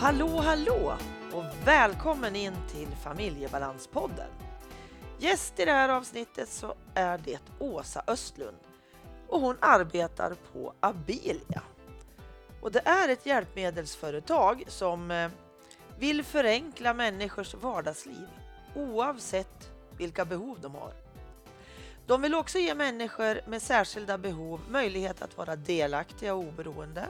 Hallå, hallå och välkommen in till Familjebalanspodden. Gäst i det här avsnittet så är det Åsa Östlund och hon arbetar på Abilia. Och det är ett hjälpmedelsföretag som eh, vill förenkla människors vardagsliv oavsett vilka behov de har. De vill också ge människor med särskilda behov möjlighet att vara delaktiga och oberoende.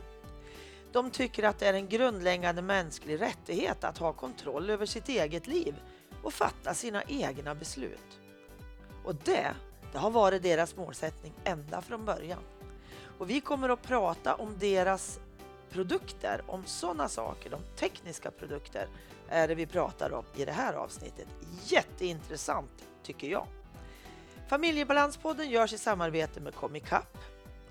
De tycker att det är en grundläggande mänsklig rättighet att ha kontroll över sitt eget liv och fatta sina egna beslut. Och det, det har varit deras målsättning ända från början. Och vi kommer att prata om deras produkter, om sådana saker, de tekniska produkter är det vi pratar om i det här avsnittet. Jätteintressant tycker jag. Familjebalanspodden görs i samarbete med Comicap.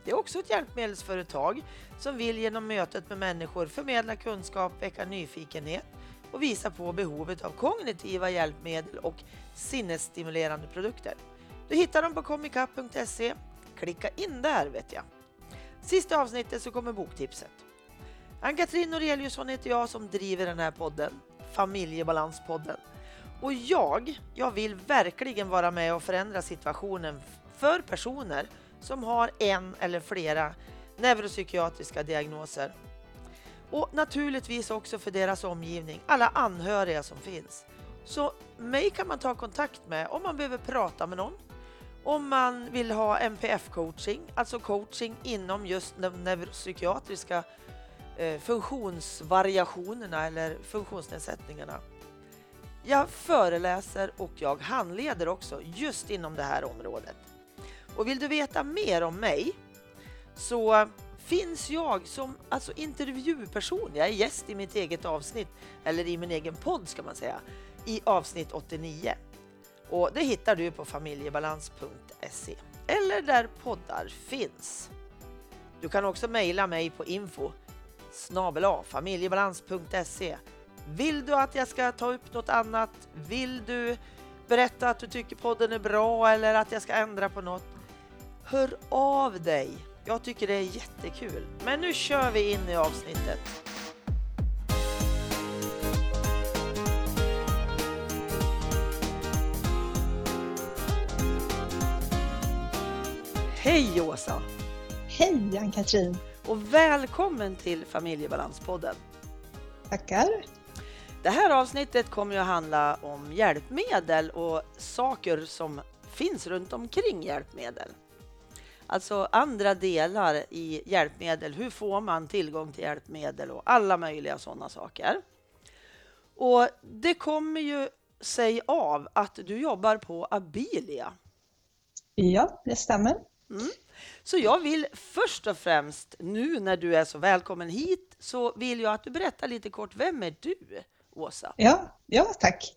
Det är också ett hjälpmedelsföretag som vill genom mötet med människor förmedla kunskap, väcka nyfikenhet och visa på behovet av kognitiva hjälpmedel och sinnesstimulerande produkter. Du hittar dem på comicup.se. Klicka in där vet jag. Sista avsnittet så kommer boktipset. Ann-Katrin Noreliusson heter jag som driver den här podden, Familjebalanspodden. Och jag, jag vill verkligen vara med och förändra situationen för personer som har en eller flera neuropsykiatriska diagnoser. Och naturligtvis också för deras omgivning, alla anhöriga som finns. Så mig kan man ta kontakt med om man behöver prata med någon. Om man vill ha NPF-coaching, alltså coaching inom just de neuropsykiatriska eh, funktionsvariationerna eller funktionsnedsättningarna. Jag föreläser och jag handleder också just inom det här området. Och vill du veta mer om mig så finns jag som alltså intervjuperson. Jag är gäst i mitt eget avsnitt, eller i min egen podd ska man säga, i avsnitt 89. Och det hittar du på familjebalans.se eller där poddar finns. Du kan också mejla mig på info familjebalans.se vill du att jag ska ta upp något annat? Vill du berätta att du tycker podden är bra eller att jag ska ändra på något? Hör av dig! Jag tycker det är jättekul. Men nu kör vi in i avsnittet. Hej Åsa! Hej Ann-Katrin! Och välkommen till Familjebalanspodden. Tackar! Det här avsnittet kommer att handla om hjälpmedel och saker som finns runt omkring hjälpmedel. Alltså andra delar i hjälpmedel. Hur får man tillgång till hjälpmedel och alla möjliga sådana saker. Och det kommer ju sig av att du jobbar på Abilia. Ja, det stämmer. Mm. Så jag vill först och främst, nu när du är så välkommen hit, så vill jag att du berättar lite kort, vem är du? Åsa? Ja, ja tack.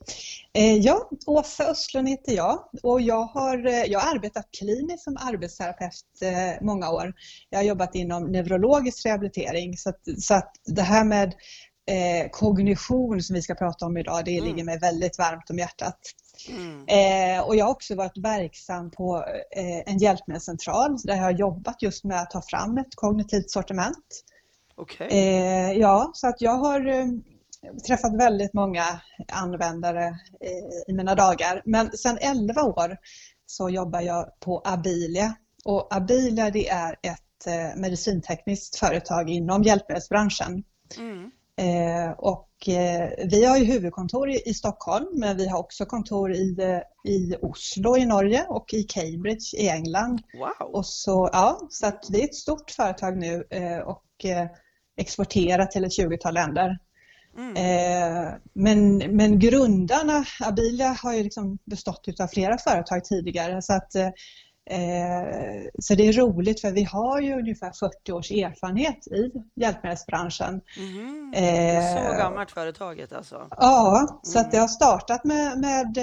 Eh, ja, Åsa Östlund heter jag och jag har, eh, jag har arbetat kliniskt som arbetsterapeut eh, många år. Jag har jobbat inom neurologisk rehabilitering så att, så att det här med eh, kognition som vi ska prata om idag, det mm. ligger mig väldigt varmt om hjärtat. Mm. Eh, och jag har också varit verksam på eh, en hjälpmedelscentral där jag har jobbat just med att ta fram ett kognitivt sortiment. Okay. Eh, ja, så att jag har träffat väldigt många användare eh, i mina dagar. Men sedan 11 år så jobbar jag på Abilia. Och Abilia det är ett eh, medicintekniskt företag inom hjälpmedelsbranschen. Mm. Eh, och vi har ju huvudkontor i Stockholm men vi har också kontor i, i Oslo i Norge och i Cambridge i England. Wow. Och så, ja, så att vi är ett stort företag nu och exporterar till ett 20-tal länder. Mm. Eh, men, men grundarna, Abilia har ju liksom bestått av flera företag tidigare så att eh, så det är roligt för vi har ju ungefär 40 års erfarenhet i hjälpmedelsbranschen. Mm. Eh, så gammalt företaget alltså? Ja, så att det har startat med, med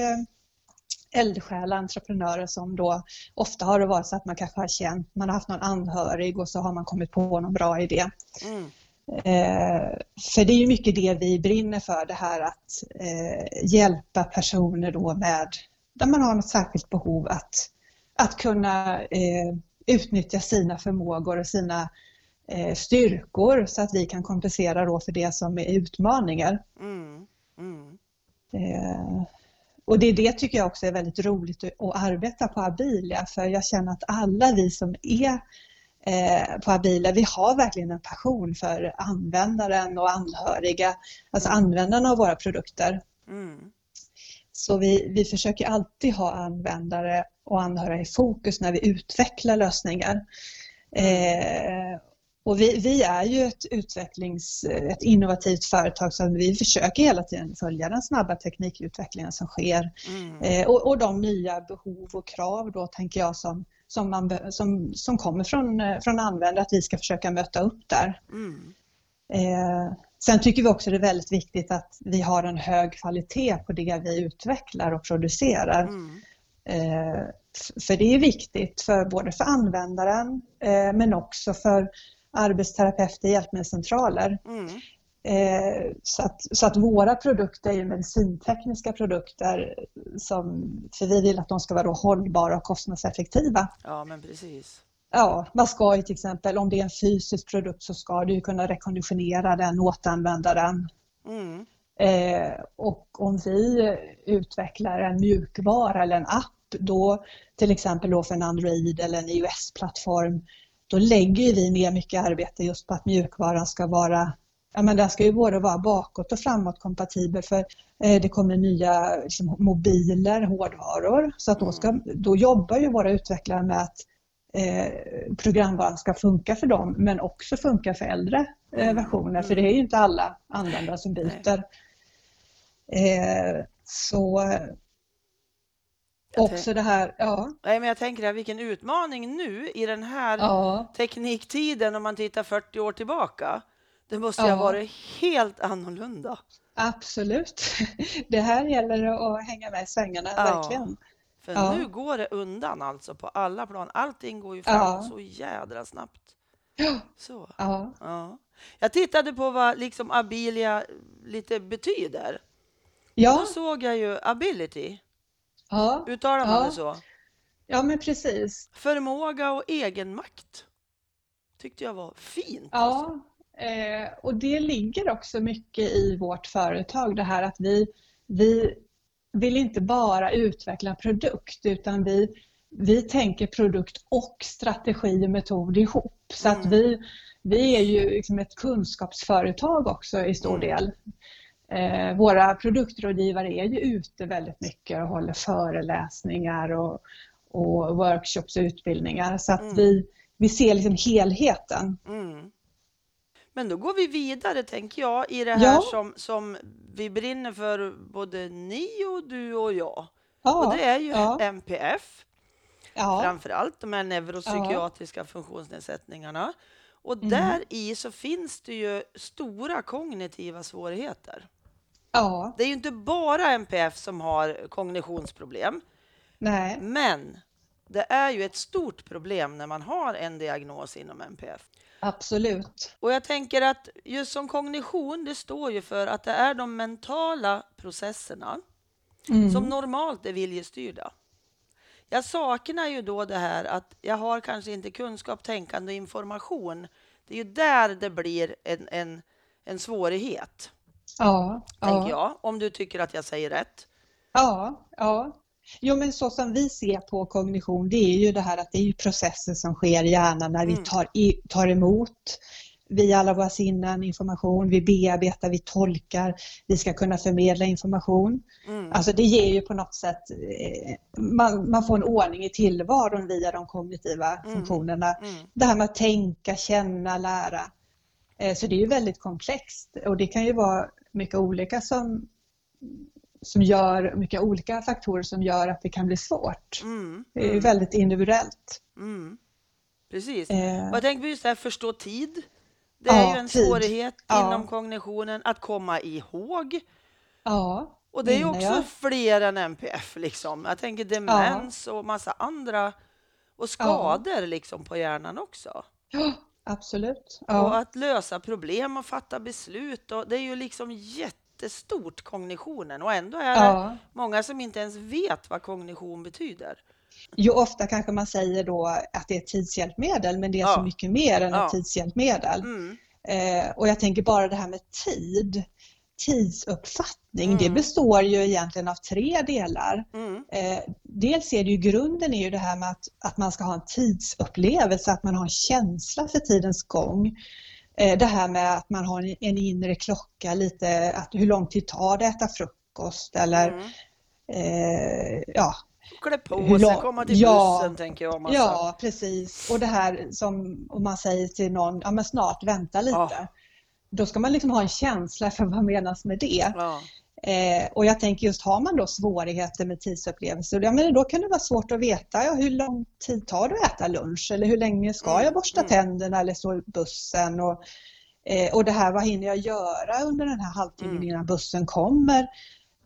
eldsjälar, entreprenörer som då ofta har det varit så att man kanske har känt, man har haft någon anhörig och så har man kommit på någon bra idé. Mm. Eh, för det är ju mycket det vi brinner för, det här att eh, hjälpa personer då med, där man har något särskilt behov att, att kunna eh, utnyttja sina förmågor och sina eh, styrkor så att vi kan kompensera då för det som är utmaningar. Mm. Mm. Eh, och det, det tycker jag också är väldigt roligt att arbeta på Abilia för jag känner att alla vi som är på Abilia, vi har verkligen en passion för användaren och anhöriga, alltså användarna av våra produkter. Mm. Så vi, vi försöker alltid ha användare och anhöriga i fokus när vi utvecklar lösningar. Eh, och vi, vi, är ju ett utvecklings, ett innovativt företag så vi försöker hela tiden följa den snabba teknikutvecklingen som sker Mm. eh, och, och, de nya behov och krav då tänker jag som, som, man, som, som kommer från, eh, från användare att vi ska försöka möta upp där. Mm. Eh, sen tycker vi också det är väldigt viktigt att vi har en hög kvalitet på det vi utvecklar och producerar. Mm. Eh, för det är viktigt för både för användaren eh, men också för arbetsterapeuter, hjälpmedelscentraler. Mm. Eh, så, att, så att våra produkter är medicintekniska produkter som, för vi vill att de ska vara hållbara och kostnadseffektiva. Ja, men precis. Ja, man ska ju till exempel, om det är en fysisk produkt så ska du kunna rekonditionera den, återanvända den. Mm. Eh, och om vi utvecklar en mjukvara eller en app då till exempel då för en Android eller en iOS-plattform då lägger vi ner mycket arbete just på att mjukvaran ska vara Ja, men den ska ju både vara bakåt och framåt kompatibel för eh, det kommer nya liksom, mobiler, hårdvaror. Så att då, ska, då jobbar ju våra utvecklare med att eh, programvaran ska funka för dem men också funka för äldre eh, versioner för det är ju inte alla användare som byter. Eh, så också det här, ja. Nej, men jag tänker här, vilken utmaning nu i den här Ja, tekniktiden om man tittar 40 år tillbaka. Det måste ju Ja. ha varit helt annorlunda. absolut. Det här gäller att hänga med i svängarna, Ja. verkligen. För Ja. nu går det undan alltså på alla plan. Allting går ju fram Ja. så jädra snabbt. Ja, Så. ja, Ja. Jag tittade på vad liksom Abilia lite betyder. Då ja, såg jag ju ability. ja, Uttalar man Ja. det så? ja men precis. Förmåga och egenmakt. Tyckte jag var fint. alltså. Eh, och det ligger också mycket i vårt företag det här att vi, vi vill inte bara utveckla produkt utan vi, vi tänker produkt och strategi och metod ihop. Så att Mm. vi, vi är ju liksom ett kunskapsföretag också i stor Mm. del. Eh, våra produktrådgivare är ju ute väldigt mycket och håller föreläsningar och, och workshops och utbildningar så att Mm. vi, vi ser liksom helheten. Mm. Men då går vi vidare, tänker jag, i det här Ja. som, som vi brinner för, både ni och du och jag. Ja, Och det är ju ja. MPF, ja, framför allt de här neuropsykiatriska funktionsnedsättningarna. Och Mm. där i så finns det ju stora kognitiva svårigheter. ja, Det är ju inte bara MPF som har kognitionsproblem, nej, men det är ju ett stort problem när man har en diagnos inom MPF. absolut. Och jag tänker att just som kognition, det står ju för att det är de mentala processerna Mm. som normalt är viljestyrda. Jag saknar ju då det här att jag har kanske inte kunskap, tänkande och information. Det är ju där det blir en, en, en svårighet, Ja, tänker ja, jag. Om du tycker att jag säger rätt. ja, ja. Jo men så som vi ser på kognition det är ju det här att det är ju processer som sker i hjärnan när vi Mm. tar, i, tar emot via alla våra sinnen information, vi bearbetar, vi tolkar, vi ska kunna förmedla information. Mm. Alltså det ger ju på något sätt, eh, man, man får en ordning i tillvaron via de kognitiva Mm. funktionerna. Mm. Det här med att tänka, känna, lära. Eh, Så det är ju väldigt komplext och det kan ju vara mycket olika som, som gör, mycket olika faktorer som gör att det kan bli svårt. Mm. Det är väldigt individuellt. Mm. Precis. Eh, jag tänker på just det här förstå tid. Det är Ja, ju en tid. svårighet Ja. inom kognitionen att komma ihåg. Ja, Och det är ju också ja. fler än MPF. Liksom. Jag tänker demens och massa andra och skador liksom på hjärnan också. Ja, absolut. Och Ja, att lösa problem och fatta beslut. Och det är ju liksom jättestort kognitionen och ändå är det ja, många som inte ens vet vad kognition betyder. Jo, ofta kanske man säger då att det är ett tidshjälpmedel, men det är Ja. så mycket mer än Ja. ett tidshjälpmedel. Mm. Eh, och jag tänker bara det här med tid, tidsuppfattning, det Mm. består ju egentligen av tre delar. Mm. Eh, dels är det ju grunden är ju det här med att, att man ska ha en tidsupplevelse, att man har en känsla för tidens gång. Eh, det här med att man har en, inre klocka, lite att hur lång tid tar det att äta frukost eller Mm. eh, ja, Klä på sig, komma till Ja. bussen tänker jag. Massa. ja precis. Och det här som om man säger till någon, ja men snart, vänta lite. Ja. Då ska man liksom ha en känsla för vad menas med det. Ja. Eh, och jag tänker just har man då svårigheter med tidsupplevelser, ja men då kan det vara svårt att veta ja, hur lång tid tar det att äta lunch eller hur länge ska Mm, jag borsta mm. tänderna eller stå i bussen och, eh, och det här vad hinner jag göra under den här halvtimmen Mm. innan bussen kommer.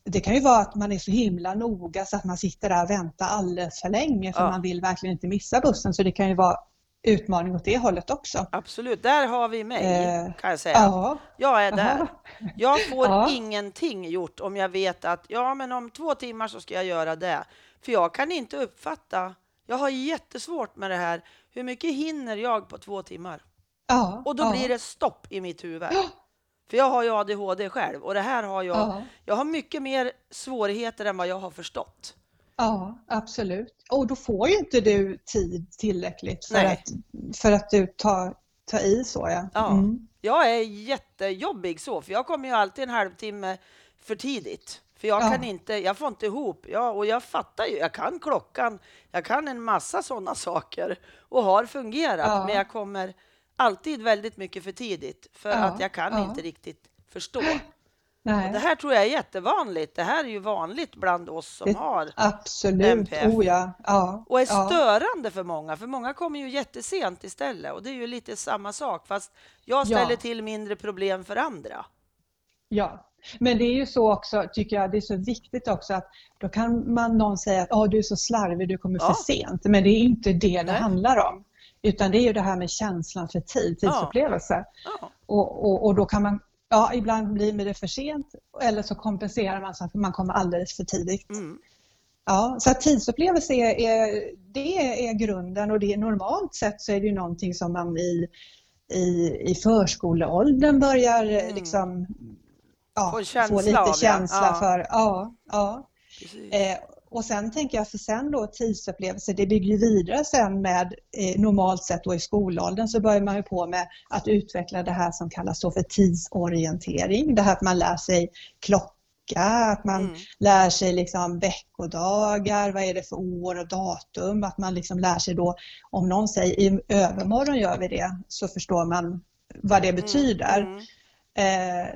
Det kan ju vara att man är så himla noga så att man sitter där och väntar alldeles för länge för Ja. man vill verkligen inte missa bussen så det kan ju vara utmaning åt det hållet också. Absolut, där har vi mig Eh, kan jag säga. Ja, Jag är där. Jag får Ja. ingenting gjort om jag vet att ja, men om två timmar så ska jag göra det. För jag kan inte uppfatta. Jag har jättesvårt med det här. Hur mycket hinner jag på två timmar? ja, Och då blir det stopp i mitt huvud. För jag har ju ADHD själv och det här har jag. Ja. Jag har mycket mer svårigheter än vad jag har förstått. Ja, absolut. Och då får ju inte du tid tillräckligt för, Nej. att, för att du tar, tar i så ja. Ja. Mm. Jag är jättejobbig så, för jag kommer ju alltid en halvtimme för tidigt. För jag Ja. kan inte, jag får inte ihop. Ja, och jag fattar ju, jag kan klockan, jag kan en massa sådana saker och har fungerat, Ja. men jag kommer alltid väldigt mycket för tidigt för Ja, att jag kan inte riktigt förstå. Det här tror jag är jättevanligt. Det här är ju vanligt bland oss som Det- har absolut. NPF. Oh ja. ja. och är ja. störande för många, för många kommer ju jättesent istället och det är ju lite samma sak fast jag ställer Ja. till mindre problem för andra. Ja, men det är ju så också, tycker jag, det är så viktigt också att då kan man någon säga att oh, du är så slarvig, du kommer för sent. Men det är inte det det Nej. handlar om. Utan det är ju det här med känslan för tid, tidsupplevelse. Och, och, och då kan man, ja ibland blir det för sent eller så kompenserar man så att man kommer alldeles för tidigt. Mm. Ja, så att tidsupplevelse är, det är grunden och det är normalt sett så är det ju någonting som man i, i, i förskoleåldern börjar Mm. liksom ja, Få få lite av, känsla Ja. för. Ja, ja. Eh, och sen tänker jag för sen då tidsupplevelse, det bygger ju vidare sen med eh, normalt sett då i skolåldern så börjar man ju på med att utveckla det här som kallas då för tidsorientering. Det här att man lär sig klocka, att man Mm. lär sig liksom veckodagar, vad är det för år och datum, att man liksom lär sig då, om någon säger i övermorgon gör vi det, så förstår man vad det betyder. Mm. Eh,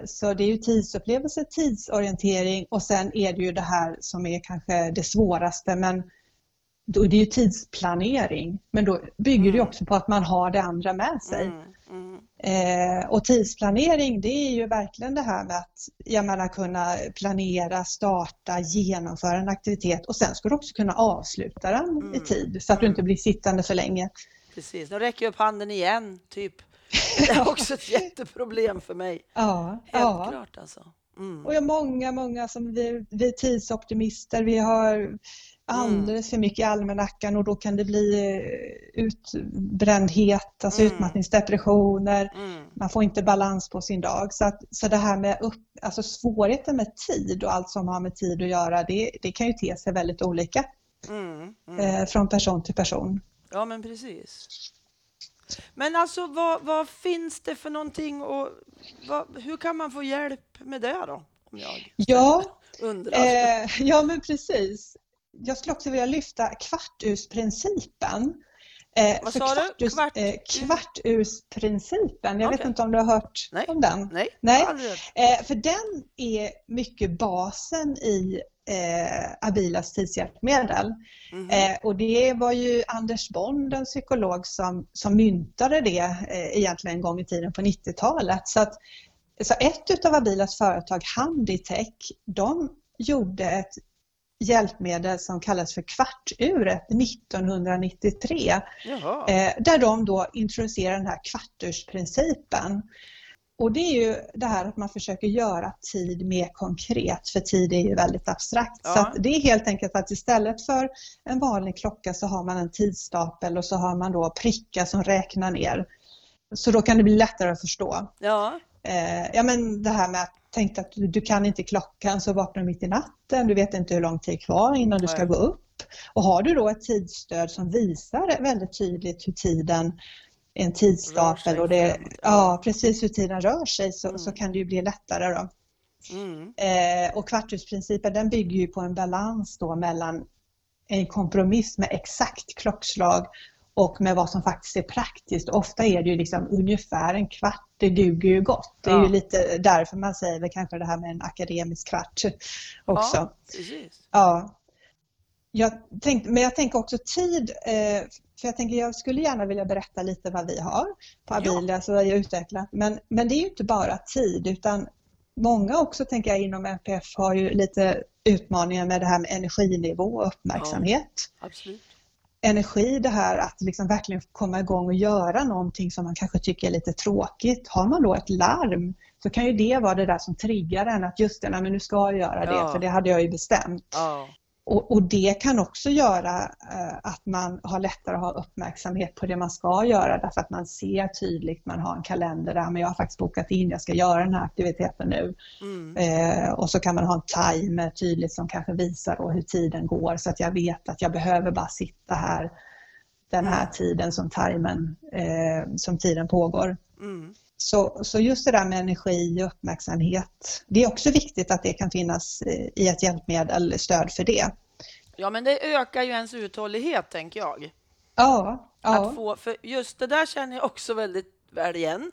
Så det är ju tidsupplevelse, tidsorientering och sen är det ju det här som är kanske det svåraste men då är det ju tidsplanering. Men då bygger det Mm. också på att man har det andra med sig. Mm. Mm. Eh, och tidsplanering det är ju verkligen det här med att jag menar, kunna planera, starta, genomföra en aktivitet och sen ska du också kunna avsluta den i Mm. tid så att du inte blir sittande för länge. Precis. Nu räcker jag upp handen igen, typ. Det är också ett jätteproblem för mig. Ja, Helt ja. klart alltså. Mm. Och jag har många, många som vi, vi är tidsoptimister. Vi har alldeles för mycket i almanackan och då kan det bli eh, utbrändhet, alltså Mm. utmattningsdepressioner. Mm. Man får inte balans på sin dag. Så, att, så det här med upp, alltså svårigheten med tid och allt som har med tid att göra, det, det kan ju te sig väldigt olika Mm. Mm. eh, från person till person. Ja, men precis. Men alltså, vad, vad finns det för någonting och vad, hur kan man få hjälp med det då? Om jag Ja, undrar. Eh, ja, men precis. Jag skulle också vilja lyfta kvartursprincipen. Eh, Vad för sa du? kvartus, Kvart- eh, kvartursprincipen, jag vet Okej. inte om du har hört Nej. om den? Nej, Nej. Eh, för den är mycket basen i eh, Abilas tidshjälpmedel. Mhm. Eh, och det var ju Anders Bond, en psykolog, som, som myntade det eh, egentligen en gång i tiden på 90-talet. Så, att, så ett utav Abilas företag, Handitech, de gjorde ett hjälpmedel som kallas för Kvarturet 1993. Jaha. Eh, där de då introducerar den här kvartursprincipen. och det är ju det här att man försöker göra tid mer konkret, för tid är ju väldigt abstrakt. Ja. Så det är helt enkelt att istället för en vanlig klocka så har man en tidsstapel och så har man då prickar som räknar ner. Så då kan det bli lättare att förstå. Ja, Eh, ja men det här med att tänk att du, du kan inte klockan så vaknar du mitt i natten, du vet inte hur lång tid kvar innan du ska gå upp. Och har du då ett tidsstöd som visar väldigt tydligt hur tiden, en tidsstapel och det, ja. precis hur tiden rör sig så, Mm. så kan det ju bli lättare då. mm. Eh, och kvarthusprincipen den bygger ju på en balans då mellan en kompromiss med exakt klockslag och med vad som faktiskt är praktiskt. Ofta är det ju liksom ungefär en kvart, det duger ju gott. Det är Ja. ju lite därför man säger väl kanske det här med en akademisk kvart också. Ja, precis. Ja. Jag tänkte, men jag tänker också tid, eh, för jag tänker jag skulle gärna vilja berätta lite vad vi har på Ja. Abilia, så vad jag har utvecklat. Men, men det är ju inte bara tid utan många också tänker jag inom NPF har ju lite utmaningar med det här med energinivå och uppmärksamhet. Absolut. Energi, det här att liksom verkligen komma igång och göra någonting som man kanske tycker är lite tråkigt. Har man då ett larm så kan ju det vara det där som triggar en att just det, nej, men nu ska jag göra det Ja. för det hade jag ju bestämt. Ja, Och, och det kan också göra eh, att man har lättare att ha uppmärksamhet på det man ska göra därför att man ser tydligt, man har en kalender där, men jag har faktiskt bokat in, jag ska göra den här aktiviteten nu. mm. Eh, och så kan man ha en timer tydligt som kanske visar hur tiden går så att jag vet att jag behöver bara sitta här den här Mm. tiden som, timern, eh, som tiden pågår. Mm. Så, så just det där med energi och uppmärksamhet, det är också viktigt att det kan finnas i ett hjälpmedel, stöd för det. ja, men det ökar ju ens uthållighet, tänker jag. Ja, ja, Att få, för just det där känner jag också väldigt väl igen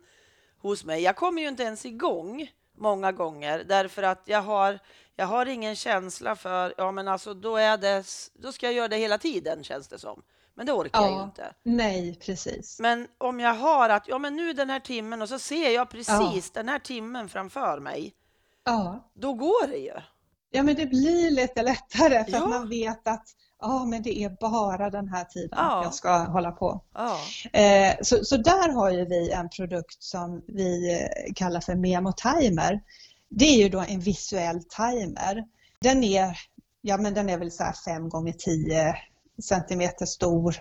hos mig. Jag kommer ju inte ens igång många gånger därför att jag har, jag har ingen känsla för, ja men alltså då är det, då ska jag göra det hela tiden känns det som. Men det orkar jag ju Ja. inte. nej precis. Men om jag har att, ja men nu den här timmen och så ser jag precis den här timmen framför mig, Ja. då går det ju. ja, men det blir lite lättare för Ja. att man vet att ja, men det är bara den här tiden Ja. jag ska hålla på. Ja, Eh, så, så där har ju vi en produkt som vi eh, kallar för Memo Timer. Det är ju då en visuell timer. Den är, ja, men den är väl så här 5 gånger 10 centimeter stor.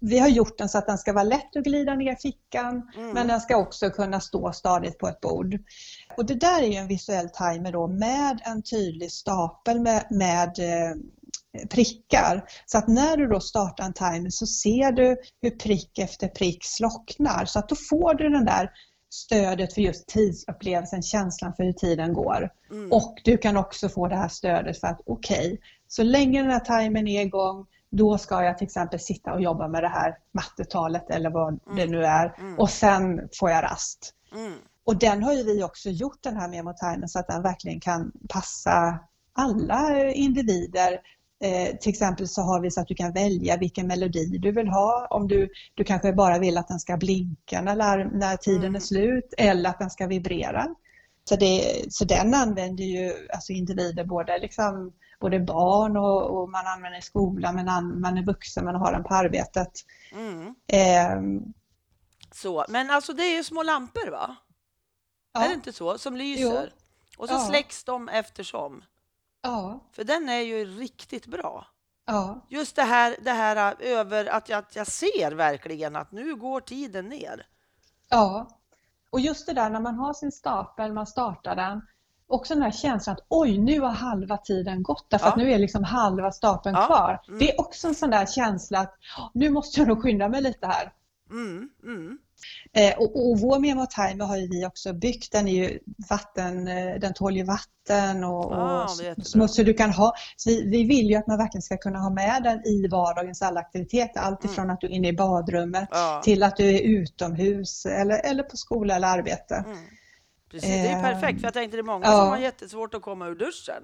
Vi har gjort den så att den ska vara lätt att glida ner i fickan Mm. men den ska också kunna stå stadigt på ett bord. Och det där är en visuell timer då med en tydlig stapel med, med eh, prickar. Så att när du då startar en timer så ser du hur prick efter prick slocknar. Så att då får du den där stödet för just tidsupplevelsen, känslan för hur tiden går. mm. Och du kan också få det här stödet för att okej, så länge den här timern är igång då ska jag till exempel sitta och jobba med det här mattetalet eller vad det nu är Mm. och sen får jag rast. Mm. Och den har ju vi också gjort den här memotimern så att den verkligen kan passa alla individer. Eh, till exempel så har vi så att du kan välja vilken melodi du vill ha. Om du, du kanske bara vill att den ska blinka när, när tiden Mm. är slut eller att den ska vibrera. Så, det, så den använder ju alltså individer, både, liksom, både barn och, och man använder i skolan, men an, man är vuxen, man har den på arbetet. Mm. Eh, Så, men alltså det är ju små lampor va? ja, Är det inte så? Som lyser. Och så Ja. släcks de eftersom. ja, För den är ju riktigt bra. ja, Just det här, det här äh, över att jag, att jag ser verkligen att nu går tiden ner. Ja, och just det där när man har sin stapel, man startar den, också den här känslan att oj, nu har halva tiden gått därför Ja. att nu är liksom halva stapeln Ja, kvar. mm. Det är också en sån där känsla att "Åh, nu måste jag nog skynda mig lite här. Mm, mm. Eh, och, och vår Memo Timer har ju vi också byggt. Den är ju vatten, eh, den tål ju vatten och, Ah, och smuts så du kan ha. Så vi, vi vill ju att man verkligen ska kunna ha med den i vardagens alla aktiviteter. Allt Mm. att du är inne i badrummet Ja. till att du är utomhus eller, eller på skola eller arbete. Mm. Precis, det är ju Eh, perfekt. För jag tänkte det är många ja. som har jättesvårt att komma ur duschen.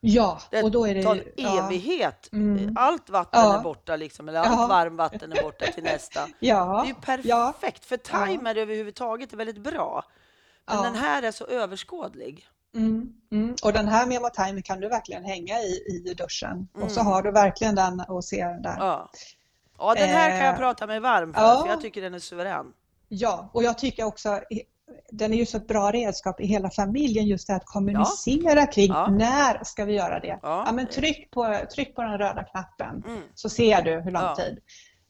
Ja, Det och då är det tar ju- ja, evighet. Mm. Allt vatten Ja. är borta, liksom, eller allt Ja. varmvatten är borta till nästa. Det Ja, är ju perfekt. ja, För timer överhuvudtaget är väldigt bra. Men Ja. den här är så överskådlig. mm, mm. Och den här Memo Timer kan du verkligen hänga i, i duschen. Och så Mm. har du verkligen den och ser den där. Ja. ja, den här kan jag Eh, prata mig varm för, ja. för jag tycker den är suverän. Ja, och jag tycker också den är ju så ett bra redskap i hela familjen just det att kommunicera ja. kring ja. när ska vi göra det? Ja. ja. men tryck, på, tryck på den röda knappen mm. så ser du hur lång tid.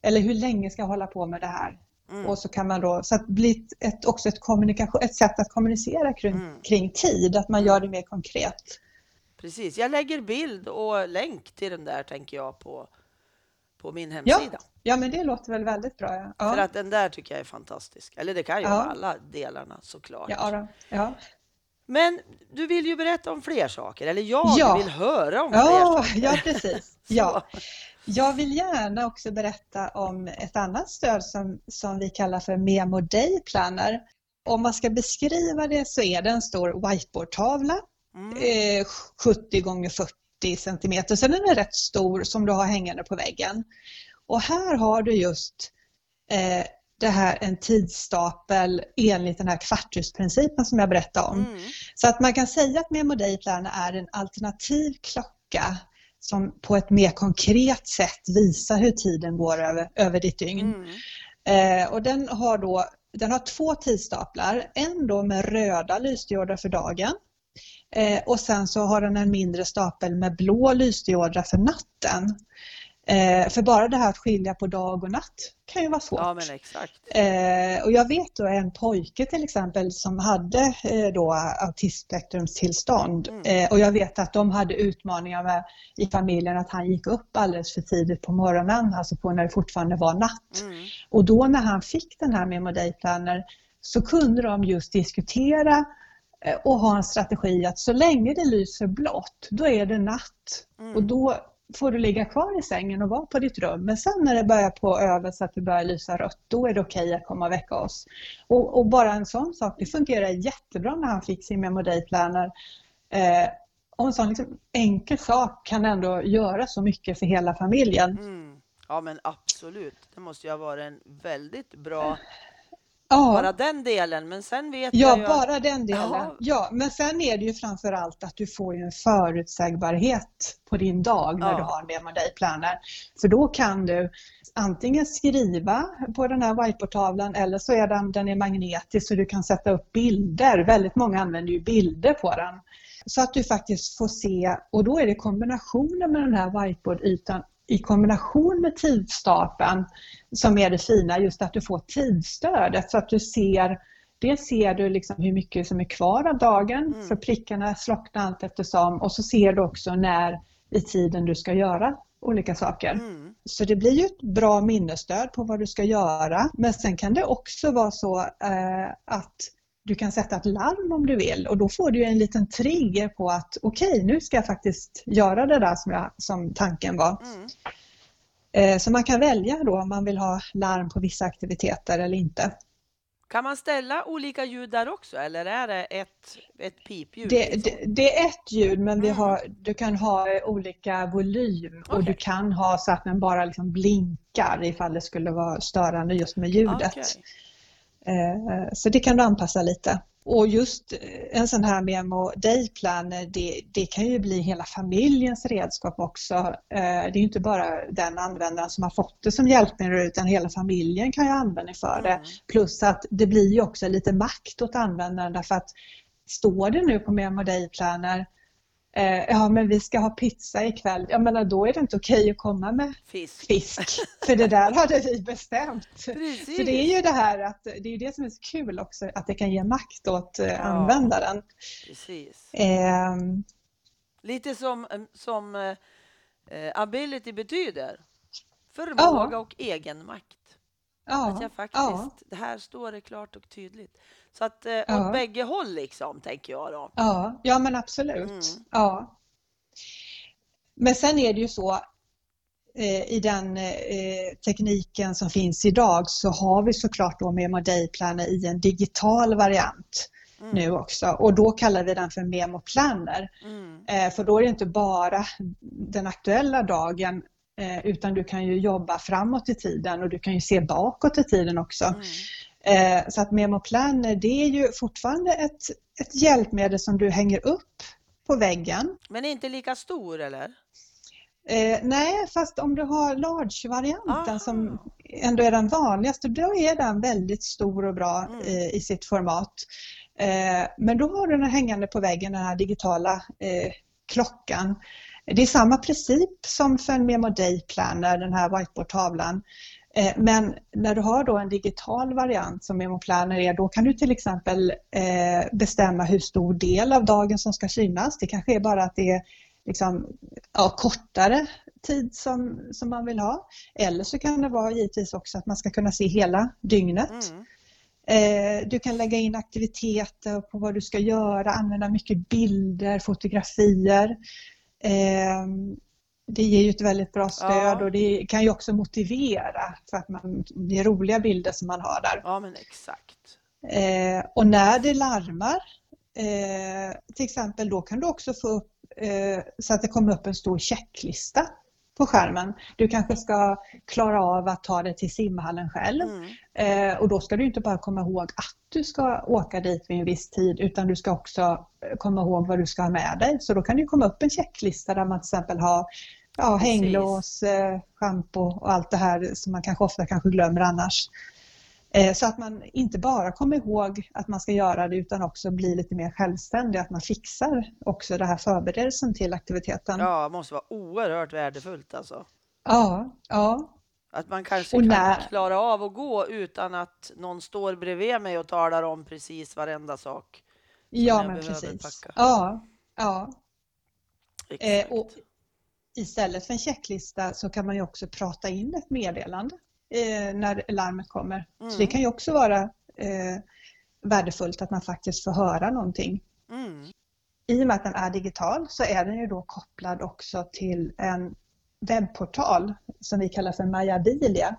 Eller hur länge ska jag hålla på med det här? Mm. Och så kan man då, så att bli ett, också ett, kommunikation, ett sätt att kommunicera kring, mm. kring tid, att man gör det mer konkret. Precis, jag lägger bild och länk till den där tänker jag på, på min hemsida. Ja, ja men det låter väl väldigt bra. Ja. ja. För att den där tycker jag är fantastisk. Eller det kan ju ja. vara alla delarna såklart. Ja, då. ja. Men du vill ju berätta om fler saker, eller jag ja. vill höra om fler ja, saker. Ja, precis. ja. Jag vill gärna också berätta om ett annat stöd som, som vi kallar för Memo Day Planner. Om man ska beskriva det så är det en stor whiteboardtavla, mm. eh, 70 gånger 40 centimeter. Sen är den rätt stor som du har hängande på väggen. Och här har du just eh, det här, en tidsstapel enligt den här kvarthusprincipen som jag berättade om. Mm. Så att man kan säga att Memo Day Planner är en alternativ klocka som på ett mer konkret sätt visar hur tiden går över, över ditt dygn. Mm. Eh, och den har då den har två tidsstaplar, en då med röda lysdioder för dagen eh, och sen så har den en mindre stapel med blå lysdioder för natten. Eh, för bara det här att skilja på dag och natt kan ju vara svårt. Ja, men exakt. Eh, och jag vet då en pojke till exempel som hade eh, då autismspektrumstillstånd mm. Eh, och jag vet att de hade utmaningar med i familjen att han gick upp alldeles för tidigt på morgonen, alltså på när det fortfarande var natt. Mm. Och då när han fick den här Memo Day Planner så kunde de just diskutera och ha en strategi att så länge det lyser blått, då är det natt. Mm. Och då får du ligga kvar i sängen och vara på ditt rum. Men sen när det börjar på över så att det börjar lysa rött, då är det okej okay att komma och väcka oss. Och, och, bara en sån sak, det fungerar jättebra när han fick sin Memo Day-planer. Eh, och en sån liksom enkel sak kan ändå göra så mycket för hela familjen. Mm. Ja men absolut, det måste ju ha varit en väldigt bra Ja. Bara den delen, men sen vet ja, jag ju... bara den delen. Ja. ja, men sen är det ju framför allt att du får en förutsägbarhet på din dag när ja. du har med med dig planer. För då kan du antingen skriva på den här whiteboardtavlan eller så är den, den är magnetisk så du kan sätta upp bilder. Väldigt många använder ju bilder på den. Så att du faktiskt får se, och då är det kombinationen med den här whiteboardytan i kombination med tidsstapeln som är det fina, just att du får tidsstödet så att du ser Dels ser du liksom hur mycket som är kvar av dagen, mm. för prickarna slocknar allt eftersom och så ser du också när i tiden du ska göra olika saker. Mm. Så det blir ju ett bra minnesstöd på vad du ska göra. Men sen kan det också vara så eh, att du kan sätta ett larm om du vill och då får du en liten trigger på att okej, okay, nu ska jag faktiskt göra det där som, jag, som tanken var. Mm. Eh, så man kan välja då om man vill ha larm på vissa aktiviteter eller inte. Kan man ställa olika ljud där också eller är det ett, ett pipljud? Det, liksom? det, det, är ett ljud men vi mm. har, du kan ha olika volym okay. och du kan ha så att den bara liksom blinkar ifall det skulle vara störande just med ljudet. Okay. Eh, så det kan du anpassa lite. Och just eh, en sån här Memo Day Planner, det, det kan ju bli hela familjens redskap också. Eh, det är inte bara den användaren som har fått det som hjälpmedel utan hela familjen kan ju använda för det. Mm. Plus att det blir ju också lite makt åt användaren därför att står det nu på Memo Day Planner Eh, ja men vi ska ha pizza ikväll. Jag menar då är det inte okej att komma med fisk. fisk. För det där hade vi bestämt. Precis. Så det är ju det här att det är det som är så kul också att det kan ge makt åt eh, ja. användaren. Precis. Eh, Lite som, som eh, ability betyder. Förmåga ja. och egenmakt. Ja. Att jag faktiskt, det här står det klart och tydligt. Så att eh, ja. åt bägge håll liksom, tänker jag då. Ja, ja men absolut. Mm. Ja. Men sen är det ju så eh, i den eh, tekniken som finns idag så har vi såklart då Memo Day-planer i en digital variant mm. nu också och då kallar vi den för Memo Planner. Mm. Eh, för då är det inte bara den aktuella dagen eh, utan du kan ju jobba framåt i tiden och du kan ju se bakåt i tiden också. Mm. Eh, så att Memo Planner det är ju fortfarande ett, ett hjälpmedel som du hänger upp på väggen. Men inte lika stor eller? Eh, nej, fast om du har large-varianten Ah. som ändå är den vanligaste, då är den väldigt stor och bra Mm. eh, i sitt format. Eh, men då har du den hängande på väggen, den här digitala eh, klockan. Det är samma princip som för en Memo Day Planner, den här whiteboardtavlan. Eh, Men när du har då en digital variant som Memo Planner är, då kan du till exempel eh, bestämma hur stor del av dagen som ska synas. Det kanske är bara att det är liksom, ja, kortare tid som, som man vill ha. Eller så kan det vara givetvis också att man ska kunna se hela dygnet. Mm. Eh, Du kan lägga in aktiviteter på vad du ska göra, använda mycket bilder, fotografier. Det ger ju ett väldigt bra stöd Ja. och det kan ju också motivera för att man, det är roliga bilder som man har där. Ja, men exakt. Eh, och när det larmar, eh, till exempel, då kan du också få upp eh, så att det kommer upp en stor checklista på skärmen. Du kanske ska klara av att ta dig till simhallen själv. Mm. Eh, och då ska du inte bara komma ihåg att du ska åka dit vid en viss tid utan du ska också komma ihåg vad du ska ha med dig. Så då kan det komma upp en checklista där man till exempel har ja, hänglås, eh, schampo och allt det här som man kanske ofta kanske glömmer annars. Eh, Så att man inte bara kommer ihåg att man ska göra det utan också blir lite mer självständig, att man fixar också den här förberedelsen till aktiviteten. Ja, det måste vara oerhört värdefullt alltså. ja. ja. Att man kanske Och kan när- klara av att gå utan att någon står bredvid mig och talar om precis varenda sak. Ja, men precis. packa. Ja, ja. Exakt. och- Istället för en checklista så kan man ju också prata in ett meddelande eh, när larmet kommer. Mm. Så det kan ju också vara eh, värdefullt att man faktiskt får höra någonting. Mm. I och med att den är digital så är den ju då kopplad också till en webbportal som vi kallar för Majabilia.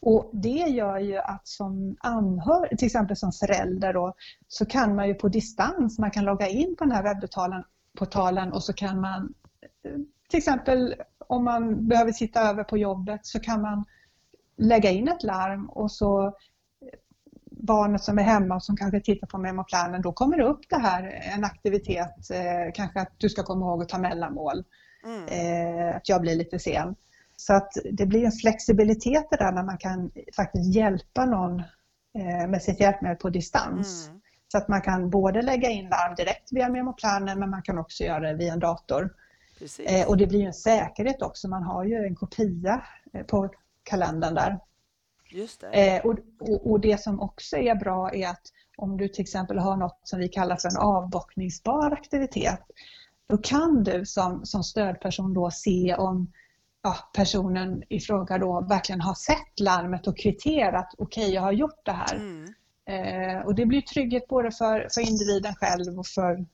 Och det gör ju att som anhörig, till exempel som förälder då, så kan man ju på distans, man kan logga in på den här webbportalen portalen och så kan man eh, till exempel om man behöver sitta över på jobbet så kan man lägga in ett larm och så barnet som är hemma och som kanske tittar på memoplanen, då kommer det upp det här, en aktivitet, eh, kanske att du ska komma ihåg att ta mellanmål, Mm. eh, att jag blir lite sen. Så att det blir en flexibilitet det där när man kan faktiskt hjälpa någon eh, med sitt hjälpmedel på distans. Mm. Så att man kan både lägga in larm direkt via memoplanen men man kan också göra det via en dator. Eh, och det blir ju en säkerhet också, man har ju en kopia eh, på kalendern där. Just det. Eh, och, och, och det som också är bra är att om du till exempel har något som vi kallar för en avbockningsbar aktivitet, då kan du som, som stödperson då se om ja, personen i fråga då verkligen har sett larmet och kvitterat, okej jag har gjort det här. Mm. Eh, och det blir trygghet både för, för individen själv och för,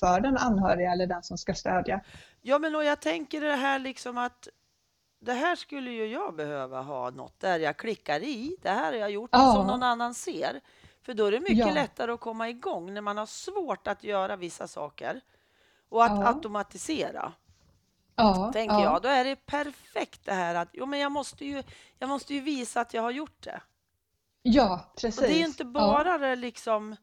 för den anhöriga eller den som ska stödja. Ja, men och jag tänker det här liksom att det här skulle ju jag behöva ha något där jag klickar i. Det här har jag gjort Ja. som någon annan ser. För då är det mycket Ja. lättare att komma igång när man har svårt att göra vissa saker och att Ja. automatisera. Ja, Tänker ja. jag. Då är det perfekt det här att jo, men jag måste ju. Jag måste ju visa att jag har gjort det. Ja, precis. Och det är inte bara det liksom.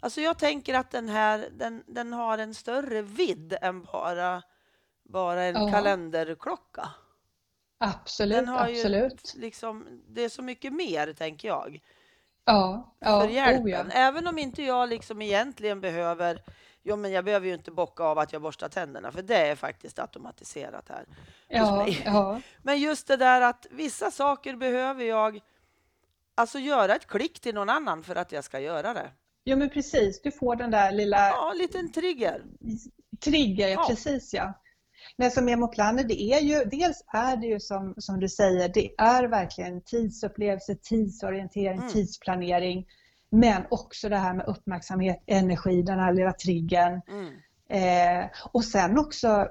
Alltså jag tänker att den här den, den har en större vidd än bara bara en Ja. kalenderklocka. Absolut, Den har absolut. ju liksom, det är så mycket mer tänker jag Ja, ja, för hjälpen. oh ja. Även om inte jag liksom egentligen behöver, jo men jag behöver ju inte bocka av att jag borstar tänderna för det är faktiskt automatiserat här. Ja, mig. ja, Men just det där att vissa saker behöver jag alltså göra ett klick till någon annan för att jag ska göra det. Ja, men precis. Du får den där lilla Ja, en liten trigger. trigger, ja. Ja. precis ja. Men som memoplaner, det är ju, dels är det ju som, som du säger, det är verkligen tidsupplevelse, tidsorientering, Mm. tidsplanering. Men också det här med uppmärksamhet, energi, den här lilla triggern. Mm. Eh, och sen också,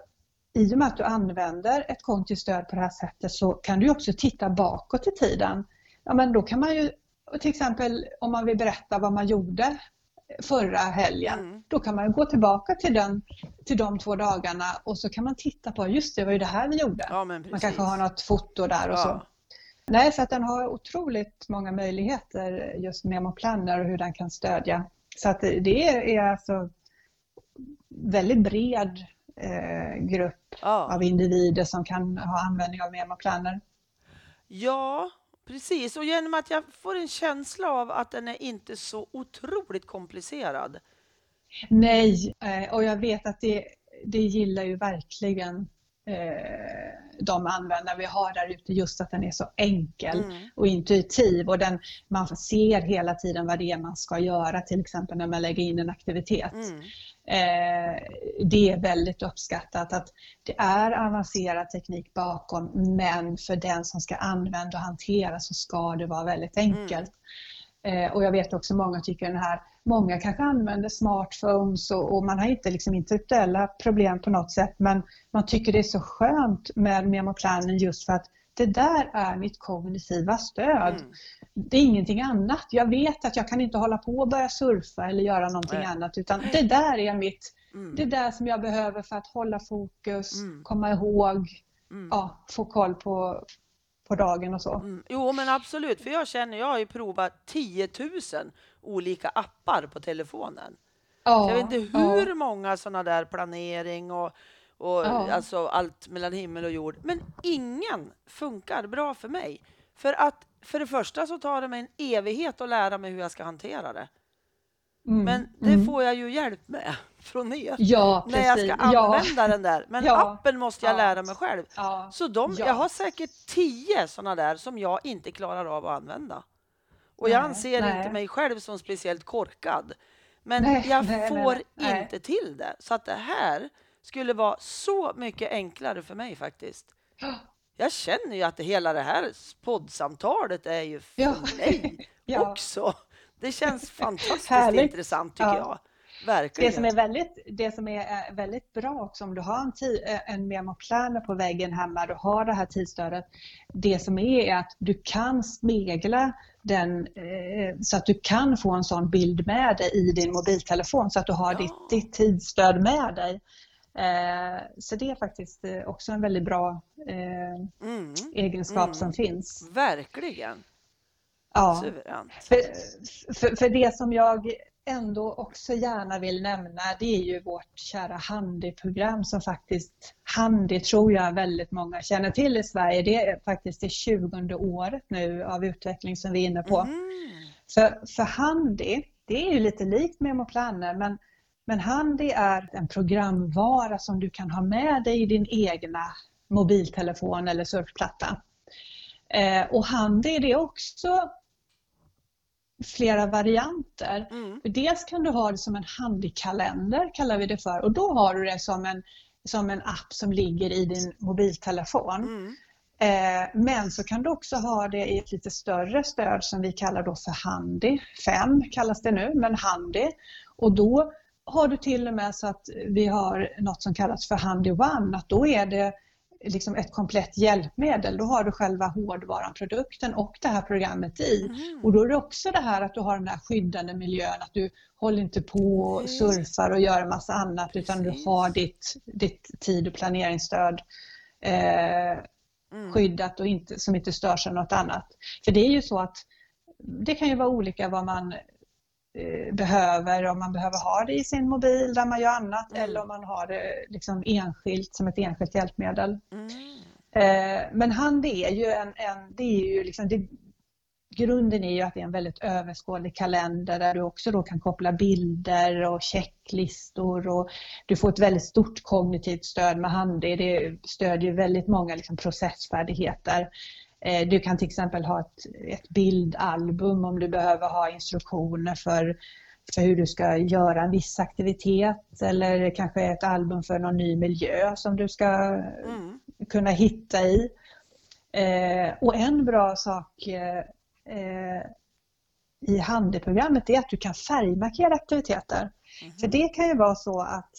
i och med att du använder ett kontistöd på det här sättet så kan du också titta bakåt i tiden. Ja, men då kan man ju till exempel om man vill berätta vad man gjorde förra helgen, Mm. då kan man gå tillbaka till, den, till de två dagarna och så kan man titta på, just det, var ju det här vi gjorde. Ja, man kanske har något foto där och så. ja. Nej, så att den har otroligt många möjligheter just Memoplanner och hur den kan stödja. Så att det är alltså väldigt bred eh, grupp Ja. av individer som kan ha användning av memoplaner. Ja, precis. Och genom att jag får en känsla av att den är inte så otroligt komplicerad. Nej, eh, och jag vet att det, det gillar ju verkligen de användare vi har där ute, just att den är så enkel Mm. och intuitiv och den, man ser hela tiden vad det är man ska göra, till exempel när man lägger in en aktivitet. Mm. Eh, det är väldigt uppskattat att det är avancerad teknik bakom men för den som ska använda och hantera så ska det vara väldigt enkelt. Eh, och jag vet också många tycker den här, många kanske använder smartphones och, och man har inte liksom intellektuella problem på något sätt men man tycker det är så skönt med memoplanen just för att det där är mitt kognitiva stöd. Mm. Det är ingenting annat. Jag vet att jag kan inte hålla på och börja surfa eller göra någonting Nej. annat utan det där är mitt, Mm. det där som jag behöver för att hålla fokus, Mm. komma ihåg, Mm. ja, få koll på, på dagen och så. Mm. Jo, men absolut. För jag känner, jag har ju provat 10 000 olika appar på telefonen. Ja, Så jag vet inte ja. hur många sådana där planering och, och Ja. alltså allt mellan himmel och jord. Men ingen funkar bra för mig. För att för det första så tar det mig en evighet att lära mig hur jag ska hantera det. Mm, Men det mm. får jag ju hjälp med från er. Ja, när jag ska Ja. använda den där. Men Ja. appen måste jag Ja. lära mig själv. Ja. Så de, Ja. jag har säkert tio sådana där som jag inte klarar av att använda. Och jag Nej, anser nej. inte mig själv som speciellt korkad. Men Nej, jag får inte till det. Så att det här skulle vara så mycket enklare för mig faktiskt. Jag känner ju att det, hela det här poddsamtalet är ju för Ja. mig Ja. också. Det känns fantastiskt intressant tycker Ja. jag. Verkligen. Det som är väldigt, det som är eh, väldigt bra också om du har en, eh, en memoplaner på väggen hemma, du har det här tidsstödet. Det som är är att du kan spegla den eh, så att du kan få en sån bild med dig i din mobiltelefon så att du har Ja. ditt, ditt tidsstöd med dig. Eh, Så det är faktiskt eh, också en väldigt bra eh, Mm, egenskap Mm. som finns. verkligen. Ja. För, för, för det som jag ändå också gärna vill nämna det är ju vårt kära Handy-program som faktiskt, Handy tror jag väldigt många känner till i Sverige. Det är faktiskt det 20 året nu av utveckling som vi är inne på. Mm. För, för Handy, det är ju lite likt Memoplanner men, men Handy är en programvara som du kan ha med dig i din egna mobiltelefon eller surfplatta. Eh, och Handy det är också flera varianter. Mm. För Dels kan du ha det som en handykalender kallar vi det för och då har du det som en, som en app som ligger i din mobiltelefon. Mm. Eh, Men så kan du också ha det i ett lite större stöd som vi kallar då för Handy. 5 kallas det nu, men Handy. Och då har du till och med så att vi har något som kallas för Handy One, att då är det liksom ett komplett hjälpmedel. Då har du själva hårdvaran, produkten och det här programmet i. Mm. Och då är det också det här att du har den här skyddande miljön, att du håller inte på och Precis. surfar och gör en massa annat utan Precis. du har ditt, ditt tid och planeringsstöd eh, Mm. skyddat och inte, som inte störs av något annat. För det är ju så att det kan ju vara olika vad man behöver, om man behöver ha det i sin mobil där man gör annat Mm. eller om man har det liksom enskilt som ett enskilt hjälpmedel. Mm. Eh, men hand är ju en, en det är ju liksom, det, grunden är ju att det är en väldigt överskådlig kalender där du också då kan koppla bilder och checklistor och du får ett väldigt stort kognitivt stöd med Handy. Det stödjer väldigt många liksom processfärdigheter. Eh, Du kan till exempel ha ett, ett bildalbum om du behöver ha instruktioner för, för hur du ska göra en viss aktivitet eller kanske ett album för någon ny miljö som du ska Mm. kunna hitta i. Eh, och en bra sak eh, eh, i Handy-programmet är att du kan färgmarkera aktiviteter. Mhm. För det kan ju vara så att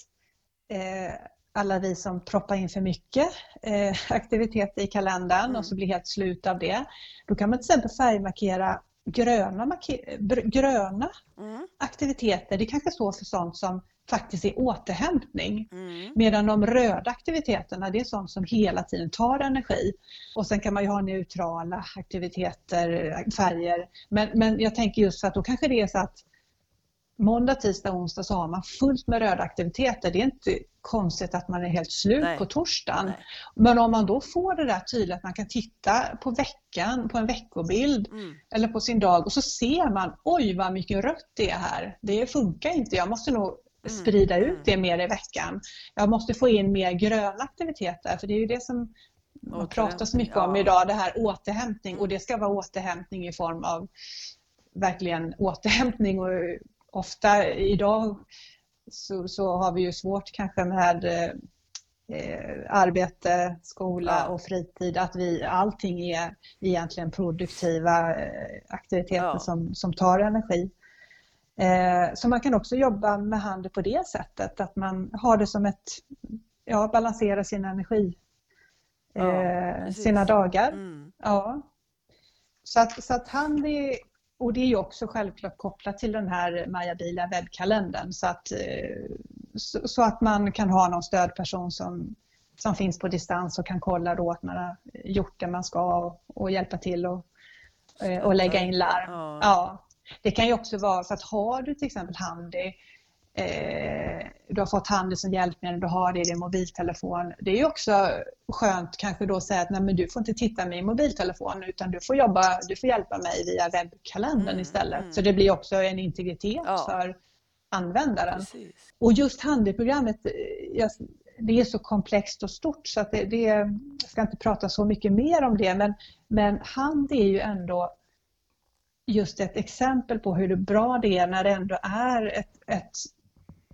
eh, alla vi som proppar in för mycket eh, aktiviteter i kalendern Mm. och så blir helt slut av det. Då kan man till exempel färgmarkera gröna, marke- gröna Mm. aktiviteter. Det kanske står för sånt som faktiskt är återhämtning. Mm. Medan de röda aktiviteterna, det är sånt som hela tiden tar energi. Och sen kan man ju ha neutrala aktiviteter, färger. Men, men jag tänker just att då kanske det är så att måndag, tisdag, onsdag så har man fullt med röda aktiviteter. Det är inte konstigt att man är helt slut Nej. på torsdagen. Nej. Men om man då får det där tydligt att man kan titta på veckan, på en veckobild Mm. eller på sin dag och så ser man, oj vad mycket rött det är här. Det funkar inte, jag måste nog Mm, sprida mm. ut det mer i veckan. Jag måste få in mer gröna aktiviteter för det är ju det som man pratar så mycket om ja. idag, det här återhämtning och det ska vara återhämtning i form av verkligen återhämtning och ofta idag så, så har vi ju svårt kanske med eh, arbete, skola Ja. och fritid, att vi, allting är egentligen produktiva eh, aktiviteter Ja. som, som tar energi. Eh, så man kan också jobba med handel på det sättet, att man har det som ett, ja, balansera sin energi, Ja, eh, precis. sina dagar. Mm. Ja. Så att, så att han är, och det är ju också självklart kopplat till den här Majabila webbkalendern så att, eh, så, så att man kan ha någon stödperson som, som finns på distans och kan kolla då att man har gjort det man ska och, och hjälpa till och, eh, och lägga in larm. Ja. Ja. Det kan ju också vara så att har du till exempel Handy eh, du har fått Handy som hjälpmedel, du har det i din mobiltelefon. Det är också skönt kanske då att säga att nej men du får inte titta med i mobiltelefon utan du får jobba, du får hjälpa mig via webbkalendern Mm, istället. mm. Så det blir också en integritet Ja. för användaren. Precis. Och just Handy-programmet, eh, det är så komplext och stort så att det, det, jag ska inte prata så mycket mer om det men, men Handy är ju ändå just ett exempel på hur bra det är när det ändå är ett, ett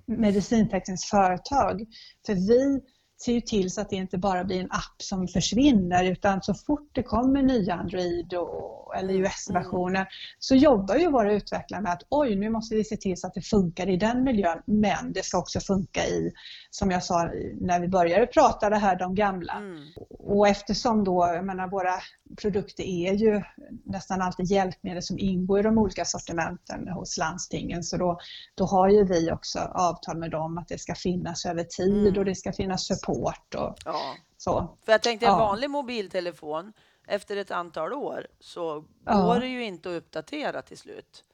medicintekniskt företag. För vi ser ju till så att det inte bara blir en app som försvinner utan så fort det kommer nya Android och, eller Mm, US-versioner så jobbar ju våra utvecklare med att oj, nu måste vi se till så att det funkar i den miljön men det ska också funka i, som jag sa när vi började prata, det här de gamla. Mm. Och eftersom då, jag menar våra produkter är ju nästan alltid hjälpmedel som ingår i de olika sortimenten hos landstingen så då, då har ju vi också avtal med dem att det ska finnas över tid Mm. och det ska finnas support och Ja. så. För jag tänkte en Ja. vanlig mobiltelefon efter ett antal år så går det ju inte att uppdatera till slut.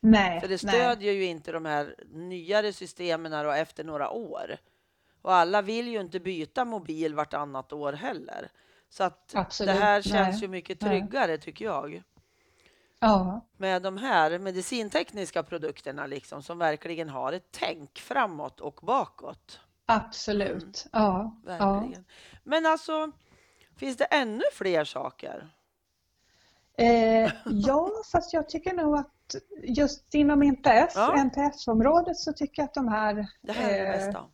Nej, För det nej. stödjer ju inte de här nyare systemen då efter några år. Och alla vill ju inte byta mobil vartannat år heller. Så att Absolut, det här känns nej, ju mycket nej. tryggare tycker jag. Ja, Med de här medicintekniska produkterna liksom som verkligen har ett tänk framåt och bakåt. Absolut. Ja, ja. Verkligen. Men alltså, finns det ännu fler saker? Eh, ja, fast jag tycker nog att just inom NPF, Ja. NPF-området så tycker jag att de här Det här är det eh,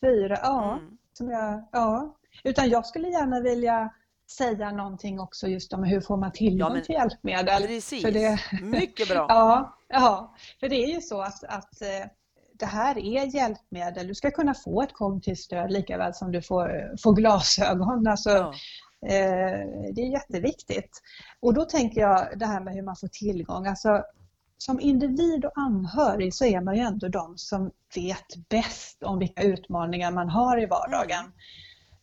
fyra, ja, Mm. som jag, ja. Utan jag skulle gärna vilja säga någonting också just om hur får man tillgång Ja, men- till hjälpmedel. Precis. För det, Mycket bra. ja, ja, för det är ju så att, att eh, det här är hjälpmedel. Du ska kunna få ett kognitivt stöd lika väl som du får, får glasögon. Alltså, Ja. Eh, Det är jätteviktigt. Och då tänker jag det här med hur man får tillgång. Alltså, som individ och anhörig så är man ju ändå de som vet bäst om vilka utmaningar man har i vardagen.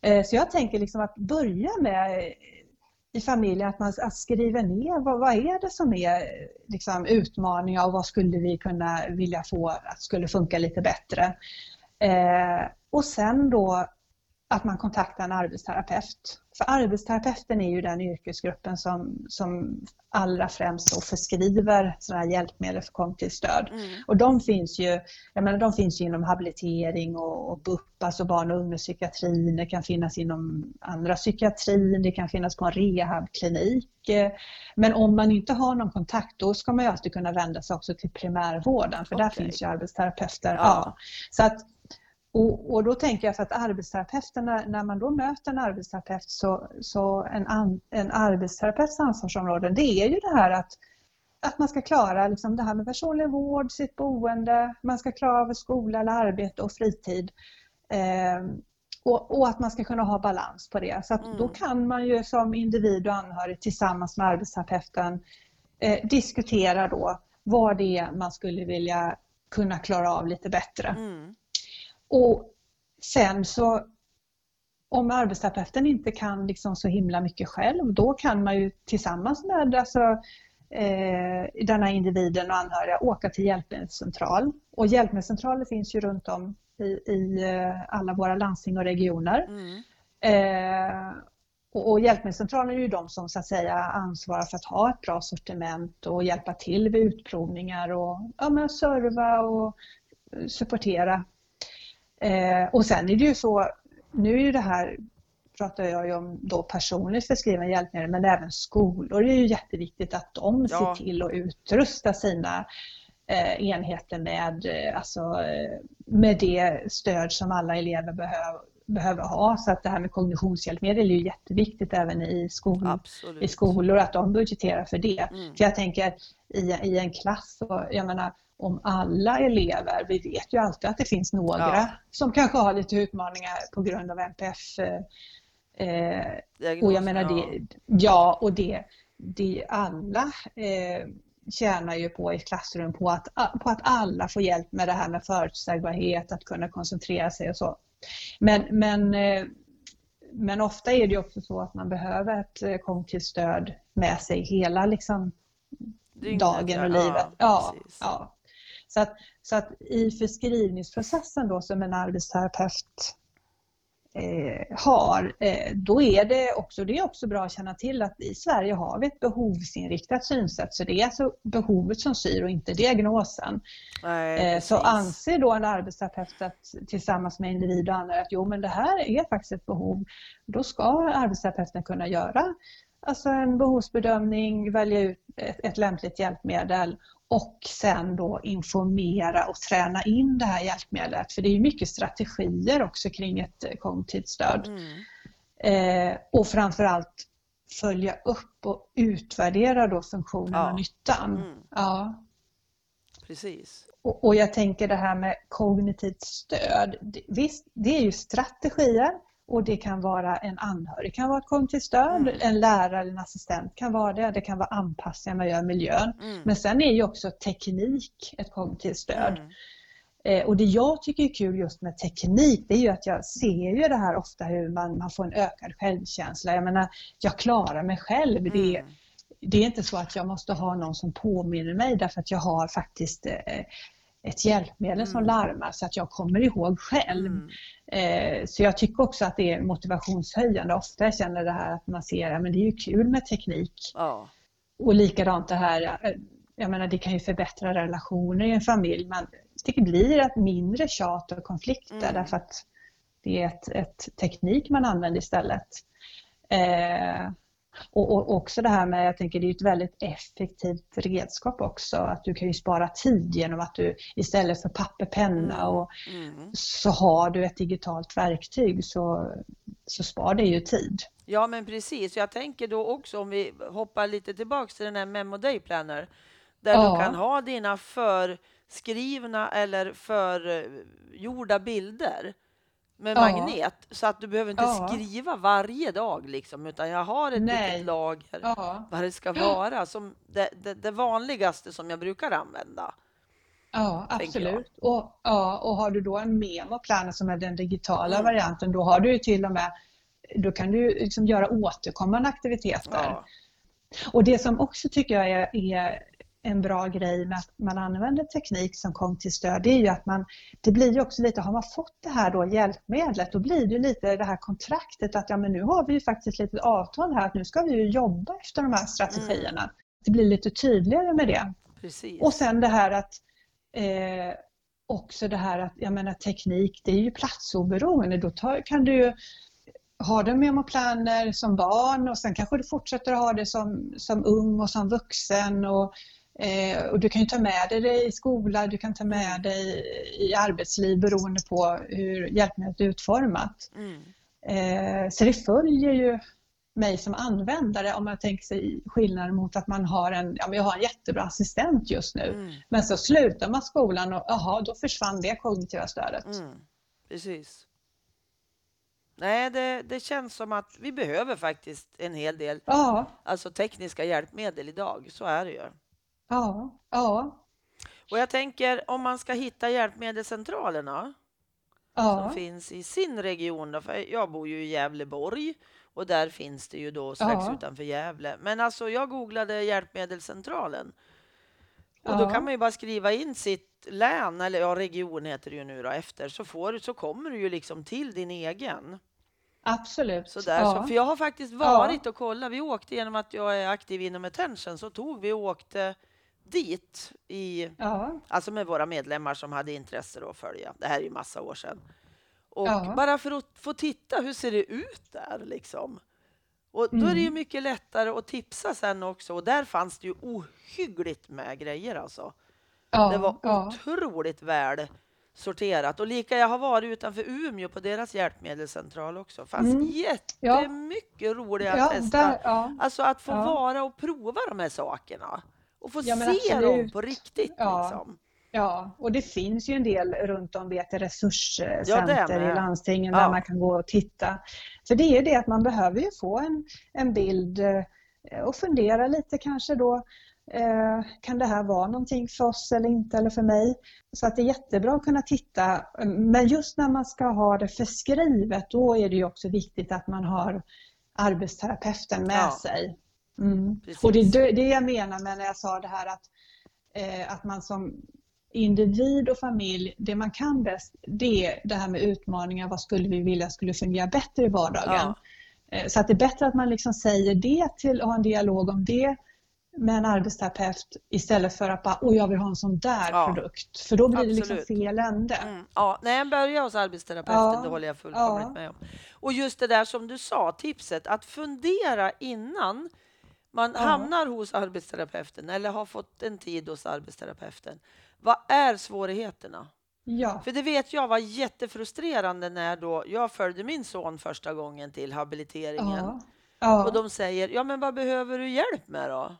Eh, Så jag tänker liksom att börja med i familjen att man att skriver ner vad, vad är det som är liksom, utmaningar och vad skulle vi kunna vilja få att skulle funka lite bättre. Eh, och sen då att man kontaktar en arbetsterapeut. För arbetsterapeuten är ju den yrkesgruppen som, som allra främst då förskriver sådana hjälpmedel för kognitivt stöd. Mm. Och de finns ju, jag menar, de finns ju inom habilitering och, och BUP, alltså barn och ungdomspsykiatrin, det kan finnas inom andra psykiatrin, det kan finnas på en rehabklinik. Eh, Men om man inte har någon kontakt då ska man ju alltid kunna vända sig också till primärvården för där Okej. finns ju arbetsterapeuter. Ja. Ja. Så att, och, och då tänker jag för att arbetsterapeuterna, när man då möter en arbetsterapeut så, så en, an, en arbetsterapeuts ansvarsområde det är ju det här att att man ska klara liksom det här med personlig vård, sitt boende, man ska klara av skola eller arbete och fritid. Eh, och, och, att man ska kunna ha balans på det. Så Mm. då kan man ju som individ och anhörig tillsammans med arbetsterapeuten eh, diskutera då vad det är man skulle vilja kunna klara av lite bättre. Mm. Och sen så om arbetsterapeuten inte kan liksom så himla mycket själv, då kan man ju tillsammans med alltså, eh, denna individen och anhöriga åka till hjälpmedelscentral. Och hjälpmedelscentraler finns ju runt om i, i eh, alla våra landsting och regioner. Mm. Eh, och, och hjälpmedelscentralen är ju de som så att säga ansvarar för att ha ett bra sortiment och hjälpa till vid utprovningar och ja, men serva och supportera. Eh, och sen är det ju så, nu är ju det här pratar jag ju om då personligt förskrivna hjälpmedel men även skolor det är ju jätteviktigt att de Ja. ser till att utrusta sina eh, enheter med, eh, alltså, eh, med det stöd som alla elever behöver, behöver ha. Så att det här med kognitionshjälpmedel är ju jätteviktigt även i, skol, Absolut. i skolor, att de budgeterar för det. Mm. För jag tänker i, i en klass, och jag menar om alla elever, vi vet ju alltid att det finns några Ja. som kanske har lite utmaningar på grund av NPF. Eh, eh, och jag menar det, ja och det, det alla eh, tjänar ju på i ett klassrum på att, på att alla får hjälp med det här med förutsägbarhet, att kunna koncentrera sig och så. Men, men, eh, men ofta är det också så att man behöver ett eh, kognitivt stöd med sig hela liksom, Dygnet, dagen och ja. livet. Ja, ja. Så, att, så att i förskrivningsprocessen då som en arbetsterapeut eh, har, eh, då är det också, det är också bra att känna till att i Sverige har vi ett behovsinriktat synsätt. Så det är alltså behovet som styr och inte diagnosen. Nej, Eh, Så anser då en arbetsterapeut att, tillsammans med individ och anhöriga att jo men det här är faktiskt ett behov, då ska arbetsterapeuten kunna göra alltså en behovsbedömning, välja ut ett, ett lämpligt hjälpmedel och sen då informera och träna in det här hjälpmedlet. För det är mycket strategier också kring ett eh, kognitivt stöd. Mm. Eh, och framförallt följa upp och utvärdera då funktionen Ja. och nyttan. Mm. Ja. Precis. Och, och jag tänker det här med kognitivt stöd. Visst, det är ju strategier och det kan vara en anhörig, det kan vara ett stöd, Mm. en lärare eller en assistent kan vara det. Det kan vara anpassningar man gör i miljön. Mm. Men sen är ju också teknik ett stöd. Mm. Eh, och det jag tycker är kul just med teknik, det är ju att jag ser ju det här ofta hur man, man får en ökad självkänsla. Jag menar, jag klarar mig själv. Det, Mm. det är inte så att jag måste ha någon som påminner mig därför att jag har faktiskt eh, ett hjälpmedel som Mm. larmar så att jag kommer ihåg själv. Mm. Eh, Så jag tycker också att det är motivationshöjande. Ofta jag känner det här att man ser att det är ju kul med teknik. Ja. Och likadant det här, jag menar det kan ju förbättra relationer i en familj men det blir ett mindre tjat och konflikter Mm. därför att det är ett, ett teknik man använder istället. Eh, och, och också det här med, jag tänker det är ett väldigt effektivt redskap också, att du kan ju spara tid genom att du istället för papper, penna och Mm. så har du ett digitalt verktyg så, så spar det ju tid. Ja, men precis. Jag tänker då också om vi hoppar lite tillbaks till den här Memo Day Planner där Ja. du kan ha dina förskrivna eller förgjorda bilder med Ja. magnet så att du behöver inte Ja. skriva varje dag liksom utan jag har ett Nej. litet lager Ja, vad det ska vara som det, det, det vanligaste som jag brukar använda. ja absolut. Och, ja, och har du då en memo-planner som är den digitala Mm. varianten, då har du ju till och med då kan du liksom göra återkommande aktiviteter. Och det som också tycker jag är, är en bra grej med att man använder teknik som kom till stöd, det är ju att man, det blir ju också lite, har man fått det här då hjälpmedlet, då blir det lite det här kontraktet att ja men nu har vi ju faktiskt ett litet avtal här att nu ska vi ju jobba efter de här strategierna. Det blir lite tydligare med det. Precis. Och sen det här att eh, också det här att, jag menar teknik, det är ju platsoberoende. Då tar, kan du ju ha det memoplaner som barn och sen kanske du fortsätter ha det som, som ung och som vuxen. Och, eh, och du kan ju ta med dig det i skola, du kan ta med dig i arbetsliv beroende på hur hjälpmedlet är utformat. Mm. Eh, så det följer ju mig som användare om man tänker sig skillnaden mot att man har en, ja men jag har en jättebra assistent just nu. Mm. Men så slutar man skolan och jaha, då försvann det kognitiva stödet. Mm. Precis. Nej, det, det känns som att vi behöver faktiskt en hel del Ja, alltså tekniska hjälpmedel idag. Så är det ju. Ja, ja, Och jag tänker om man ska hitta hjälpmedelscentralerna som ja, finns i sin region. Då, för jag bor ju i Gävleborg Och där finns det ju då strax Ja. utanför Gävle. Men alltså jag googlade Hjälpmedelscentralen. Och då Ja. kan man ju bara skriva in sitt län, eller ja region heter det ju nu då efter, så, får, du- så kommer du ju liksom till din egen. Absolut. Så där, ja. så, för jag har faktiskt varit och kollat. Vi åkte genom att jag är aktiv inom Attention så tog vi och åkte dit i, ja. alltså med våra medlemmar som hade intresse då att följa. Det här är ju massa år sedan. Och Ja. bara för att få titta, hur ser det ut där liksom? Och då är det ju Mm. mycket lättare att tipsa sen också. Och där fanns det ju ohyggligt med grejer alltså. ja. Det var ja. otroligt väl sorterat. Och lika jag har varit utanför Umeå på deras hjälpmedelscentral också. fanns Mm. jättemycket roliga ja, tester. där, ja. Alltså att få vara och prova de här sakerna. Och få Ja, se dem absolut. på riktigt. Ja. Liksom. Ja, och det finns ju en del runt om vet jag, Ja, resurscenter med. i landstingen Ja. där man kan gå och titta. För det är ju det att man behöver ju få en, en bild eh, och fundera lite kanske då. Eh, kan det här vara någonting för oss eller inte eller för mig? Så att det är jättebra att kunna titta. Men just när man ska ha det förskrivet då är det ju också viktigt att man har arbetsterapeuten med Ja. sig. Mm. Och det är det- jag menar med när jag sa det här att, eh, att man som individ och familj, det man kan bäst, det är det här med utmaningar. Vad skulle vi vilja skulle fungera bättre i vardagen? Ja. Eh, Så att det är bättre att man liksom säger det till och har en dialog om det med en arbetsterapeut istället för att bara, åh jag vill ha en sån där Ja. produkt. För då blir det liksom Absolut. fel ände. Mm. Ja, när jag börjar hos arbetsterapeuten, Ja. det håller jag fullkomligt Ja. med om. Och just det där som du sa, tipset att fundera innan man hamnar hos arbetsterapeuten eller har fått en tid hos arbetsterapeuten. Vad är svårigheterna? Ja. För det vet jag var jättefrustrerande när då jag följde min son första gången till habiliteringen. Ja. Ja. Och de säger, ja men vad behöver du hjälp med då?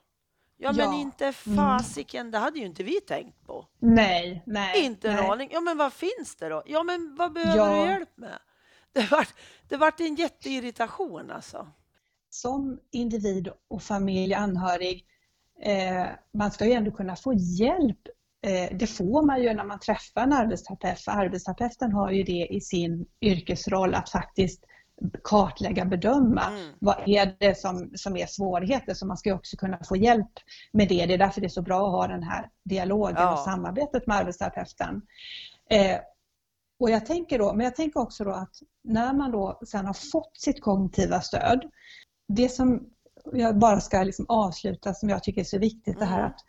Ja, men inte fasiken, det hade ju inte vi tänkt på. Nej, nej. Inte en nej. aning. Ja, men vad finns det då? Ja, men vad behöver du hjälp med? Det vart, det vart en jätteirritation alltså. Som individ och familj, anhörig, eh, man ska ju ändå kunna få hjälp. Eh, det får man ju när man träffar en arbetsterapeut, för arbetsterapeuten har ju det i sin yrkesroll att faktiskt kartlägga, bedöma. Mm. Vad är det som, som är svårigheter? Så man ska ju också kunna få hjälp med det. Det är därför det är så bra att ha den här dialogen Ja. och samarbetet med arbetsterapeuten. Eh, och jag tänker då, men jag tänker också då att när man då sen har fått sitt kognitiva stöd, det som jag bara ska liksom avsluta som jag tycker är så viktigt det här Mm. att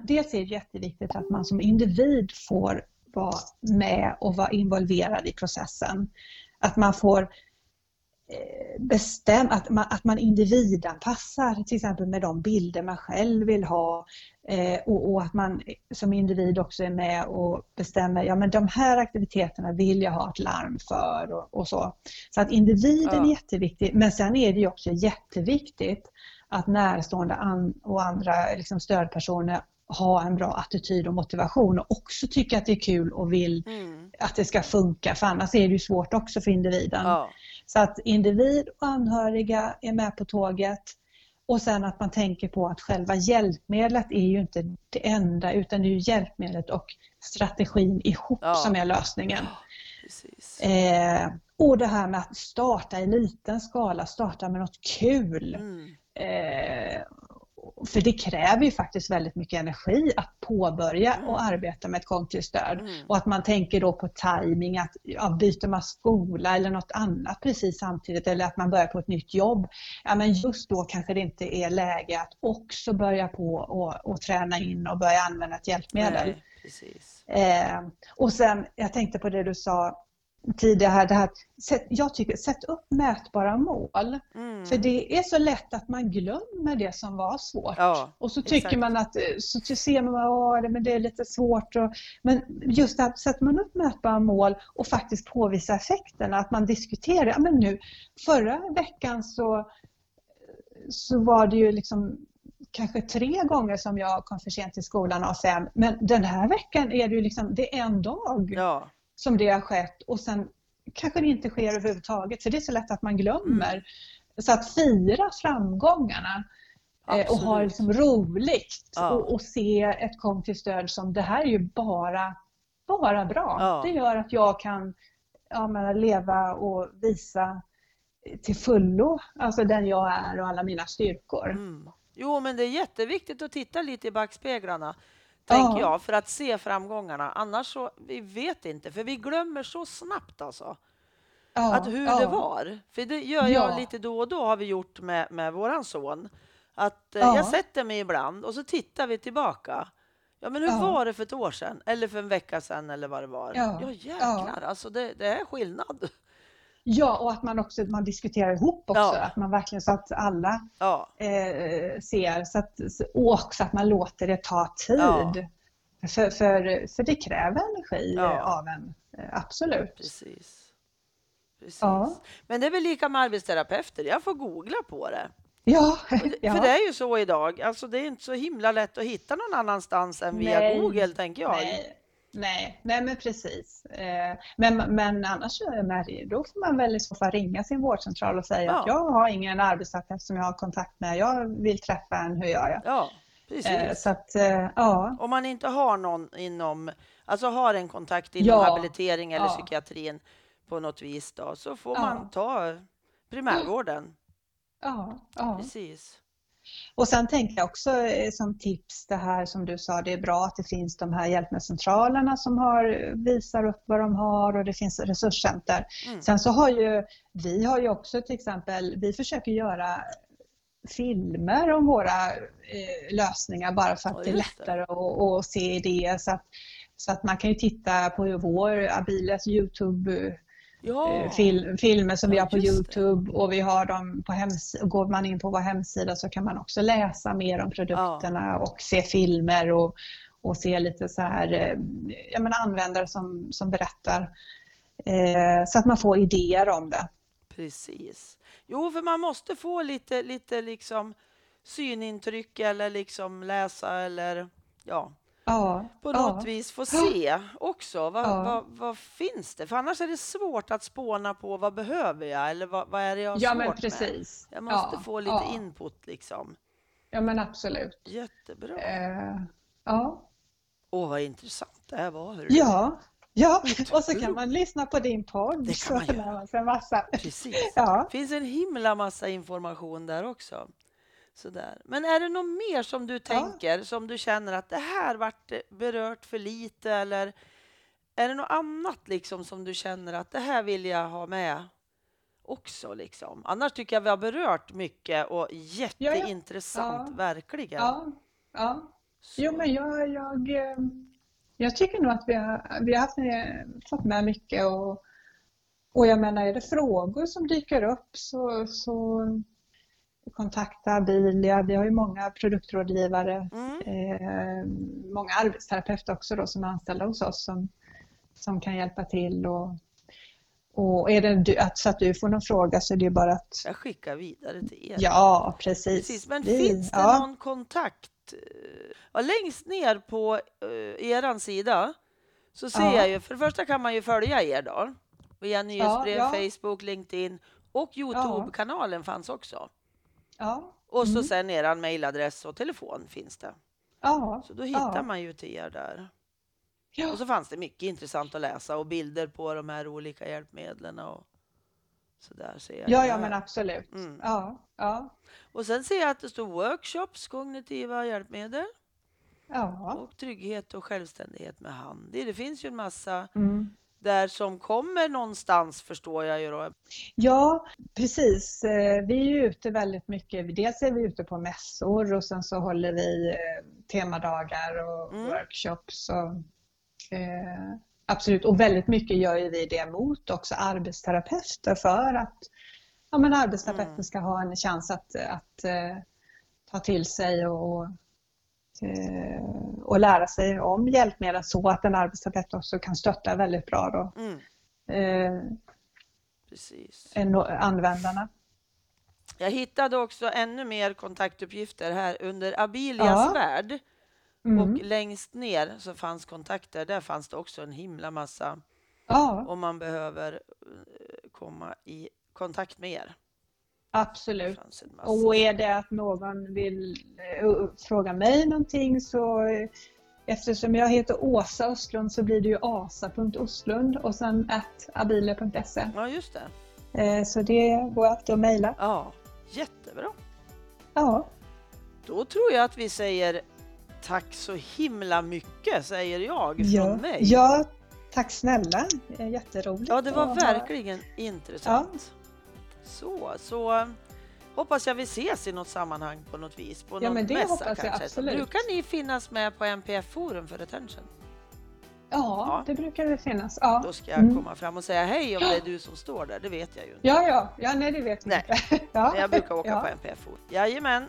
dels är det jätteviktigt att man som individ får vara med och vara involverad i processen. Att man får eh, bestämma, att man, att man individanpassar till exempel med de bilder man själv vill ha eh, och, och att man som individ också är med och bestämmer, ja men de här aktiviteterna vill jag ha ett larm för och, och så. Så att individen Ja. är jätteviktig men sen är det ju också jätteviktigt att närstående an, och andra liksom stödpersoner har en bra attityd och motivation och också tycker att det är kul och vill Mm. att det ska funka för annars är det ju svårt också för individen. Ja. Så att individ och anhöriga är med på tåget och sen att man tänker på att själva hjälpmedlet är ju inte det enda utan det är ju hjälpmedlet och strategin ihop Ja. som är lösningen. Precis. Eh, och det här med att starta i liten skala, starta med något kul. Mm. Eh, för det kräver ju faktiskt väldigt mycket energi att påbörja Mm. och arbeta med ett kognitivt stöd. Mm. Och att man tänker då på timing att ja, byter man skola eller något annat precis samtidigt eller att man börjar på ett nytt jobb. Ja men just då kanske det inte är läge att också börja på och, och träna in och börja använda ett hjälpmedel. Nej, precis. Eh, och sen, jag tänkte på det du sa tidigare, här, det här, jag tycker, sätt upp mätbara mål. Mm. För det är så lätt att man glömmer det som var svårt. Ja, och så tycker exakt. man att, eh, så ser man att men det är lite svårt. Och, men just det här, sätter man upp mätbara mål och faktiskt påvisar effekterna, att man diskuterar, ja men nu, förra veckan så, så var det ju liksom kanske tre gånger som jag kom för sent till skolan av fem. Men den här veckan är det ju liksom, det är en dag ja. Som det har skett och sen kanske det inte sker överhuvudtaget för det är så lätt att man glömmer. Mm. Så att fira framgångarna eh, och ha Absolut. liksom roligt Ja. och, och se ett kognitivt stöd som det här är ju bara, bara bra. Ja. Det gör att jag kan ja, men, leva och visa till fullo, alltså den jag är och alla mina styrkor. Mm. Jo, men det är jätteviktigt att titta lite i backspeglarna, tänker Ja. jag, för att se framgångarna. Annars så, vi vet inte, för vi glömmer så snabbt alltså. Ja, att hur ja. det var. För det gör Ja. jag lite då och då har vi gjort med, med våran son. Att eh, Ja. jag sätter mig ibland och så tittar vi tillbaka. Ja, men hur Ja. var det för ett år sedan? Eller för en vecka sedan eller vad det var? Ja. Ja, jäklar, alltså det, det är skillnad. Ja, och att man också man diskuterar ihop också, Ja. att man verkligen så att alla Ja, eh, ser, så att, och också att man låter det ta tid. Ja. För, för, för det kräver energi eh, av en, eh, absolut. precis. precis. Ja. Men det är väl lika med arbetsterapeuter, jag får googla på det. Ja, ja. För det är ju så idag, alltså det är inte så himla lätt att hitta någon annanstans än via Nej. Google, tänker jag. Nej, nej, nej men precis. Eh, Men, men annars då får man väl i så fall ringa sin vårdcentral och säga Ja. att jag har ingen arbetsterapeut som jag har kontakt med. Jag vill träffa en, hur gör jag? Ja, precis. Eh, Så att, eh, ja. Om man inte har någon inom, alltså har en kontakt inom Ja. habilitering eller Ja. psykiatrin på något vis då, så får man ta primärvården. Ja, ja. Precis. Och sen tänker jag också eh, som tips det här som du sa, det är bra att det finns de här hjälpmedelscentralerna som har, visar upp vad de har och det finns resurscenter. Mm. Sen så har ju vi har ju också till exempel, vi försöker göra filmer om våra eh, lösningar bara för att Ja, det är lättare att, att se idéer. Så att, så att man kan ju titta på vår Abilias Youtube Ja, eh, fil, filmer som vi Ja, har på just. Youtube och vi har dem på hemsidan. Går man in på vår hemsida så kan man också läsa mer om produkterna och se filmer och, och se lite så här, eh, jag menar användare som, som berättar. Eh, så att man får idéer om det. precis. Jo, för man måste få lite, lite liksom synintryck eller liksom läsa eller ja, Ja, på ja. något vis få se också. Vad, Ja. vad, vad finns det? För annars är det svårt att spåna på vad behöver jag eller vad, vad är det jag har Ja svårt men med? precis. Jag måste ja, få lite ja. input liksom. Ja men absolut. Jättebra. Eh, ja. Åh, vad intressant det här var. hörru. ja, ja. Och så kan man lyssna på din podd. Det kan man göra. massa. Precis. Ja. Det finns en himla massa information där också. Sådär. Men är det något mer som du tänker, som du känner att det här vart berört för lite eller är det något annat liksom som du känner att det här vill jag ha med också liksom? Annars tycker jag vi har berört mycket och jätteintressant, Ja. verkligen. Ja, ja. Så- Jo, men jag, jag, eh, jag tycker nog att vi har, vi har haft med, fått med mycket och, och jag menar, är det frågor som dyker upp så, så kontakta Abilia. Vi har ju många produktrådgivare, Mm. eh, många arbetsterapeuter också då som är anställda hos oss som, som kan hjälpa till. Och, och är det du, att, så att du får någon fråga så är det bara att Jag skickar vidare till er. Ja, precis. Precis, men Vi- finns det ja. någon kontakt? eh, Ja, längst ner på uh, eran sida så ser Ja. jag ju, för det första kan man ju följa er då, via nyhetsbrev. Facebook, LinkedIn och Youtube-kanalen fanns också. Ja, Och så Mm. sen eran mejladress och telefon finns det. ja, Så då hittar ja. man ju till er där. Ja. Och så fanns det mycket intressant att läsa och bilder på de här olika hjälpmedlen och så där ser jag. Ja, ja men absolut. Mm. Ja, ja, Och sen ser jag att det står workshops, kognitiva hjälpmedel. ja. Och trygghet och självständighet med Handi. Det finns ju en massa Mm. Där som kommer någonstans förstår jag ju då. Ja, precis. Eh, Vi är ju ute väldigt mycket. Dels är vi ute på mässor och sen så håller vi eh, temadagar och Mm. workshops. Och, eh, absolut, och väldigt mycket gör ju vi det mot också arbetsterapeuter för att ja, men arbetsterapeuten Mm. ska ha en chans att, att eh, ta till sig och, eh, och lära sig om hjälpmedel så att en arbetsterapeut också kan stötta väldigt bra då, Mm, eh, en- användarna. Jag hittade också ännu mer kontaktuppgifter här under Abilias Ja. värld. Mm. Och längst ner så fanns kontakter. Där fanns det också en himla massa Ja, om man behöver eh, komma i kontakt med er. Absolut. Och är det att någon vill eh, fråga mig någonting så eh, eftersom jag heter Åsa Östlund så blir det ju asa.ostlund och sen abile.se. Ja, just det. Eh, så det går alltid att mejla. Ja, jättebra. Ja. Då tror jag att vi säger tack så himla mycket, säger jag från Ja. mig. ja, tack snälla. Jätteroligt. Ja, det var att ha- verkligen intressant. Så, så hoppas jag vi ses i något sammanhang på något vis. På Ja, någon mässa jag kanske. absolut. Brukar ni finnas med på NPF Forum för Retention? Ja, Ja. det brukar det finnas. Ja. Då ska jag Mm. komma fram och säga hej om det är du som står där. Det vet jag ju inte. Ja, ja, ja, nej det vet Nej. inte. Ja. Men jag brukar åka ja. på NPF Forum. Jajamän.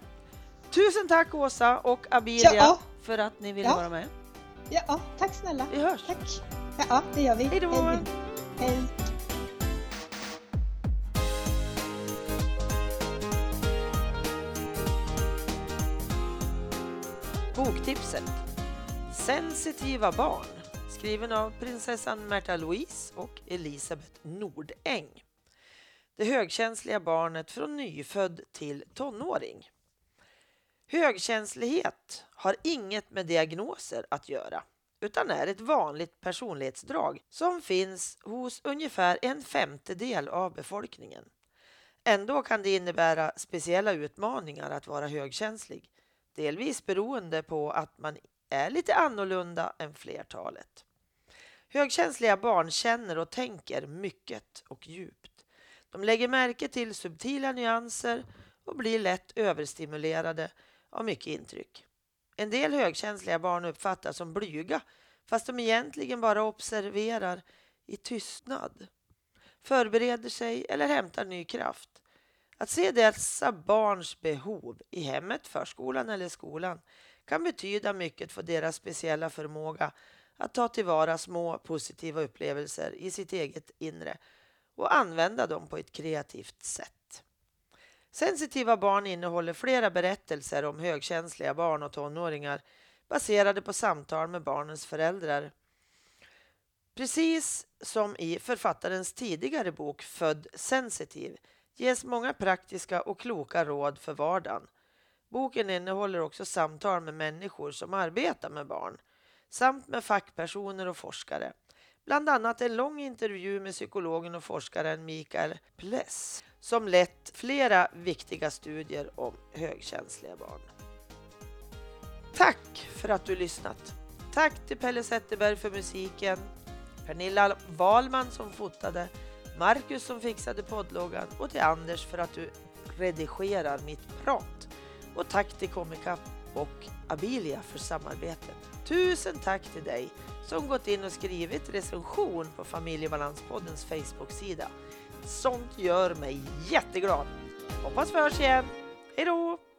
Tusen tack Åsa och Abilia Ja. för att ni ville vara med. Ja, ja, tack snälla. Vi hörs. Tack. Ja, det gör vi. Hej då. Hej. Hej. Boktipset Sensitiva barn skriven av prinsessan Märta Louise och Elisabeth Nordäng. Det högkänsliga barnet från nyfödd till tonåring. Högkänslighet har inget med diagnoser att göra utan är ett vanligt personlighetsdrag som finns hos ungefär en femtedel av befolkningen. Ändå kan det innebära speciella utmaningar att vara högkänslig delvis beroende på att man är lite annorlunda än flertalet. Högkänsliga barn känner och tänker mycket och djupt. De lägger märke till subtila nyanser och blir lätt överstimulerade av mycket intryck. En del högkänsliga barn uppfattas som blyga fast de egentligen bara observerar i tystnad, förbereder sig eller hämtar ny kraft. Att se dessa barns behov i hemmet, förskolan eller skolan kan betyda mycket för deras speciella förmåga att ta tillvara små positiva upplevelser i sitt eget inre och använda dem på ett kreativt sätt. Sensitiva barn innehåller flera berättelser om högkänsliga barn och tonåringar baserade på samtal med barnens föräldrar. Precis som i författarens tidigare bok Född sensitiv ges många praktiska och kloka råd för vardagen. Boken innehåller också samtal med människor som arbetar med barn samt med fackpersoner och forskare. Bland annat en lång intervju med psykologen och forskaren Mikael Pless som lett flera viktiga studier om högkänsliga barn. Tack för att du lyssnat! Tack till Pelle Zetterberg för musiken, Pernilla Wahlman som fotade, Marcus som fixade poddloggan och till Anders för att du redigerar mitt prat. Och tack till Comicap och Abilia för samarbetet. Tusen tack till dig som gått in och skrivit recension på Familjebalanspoddens Facebook-sida. Sånt gör mig jätteglad. Hoppas vi hörs igen. Hej då!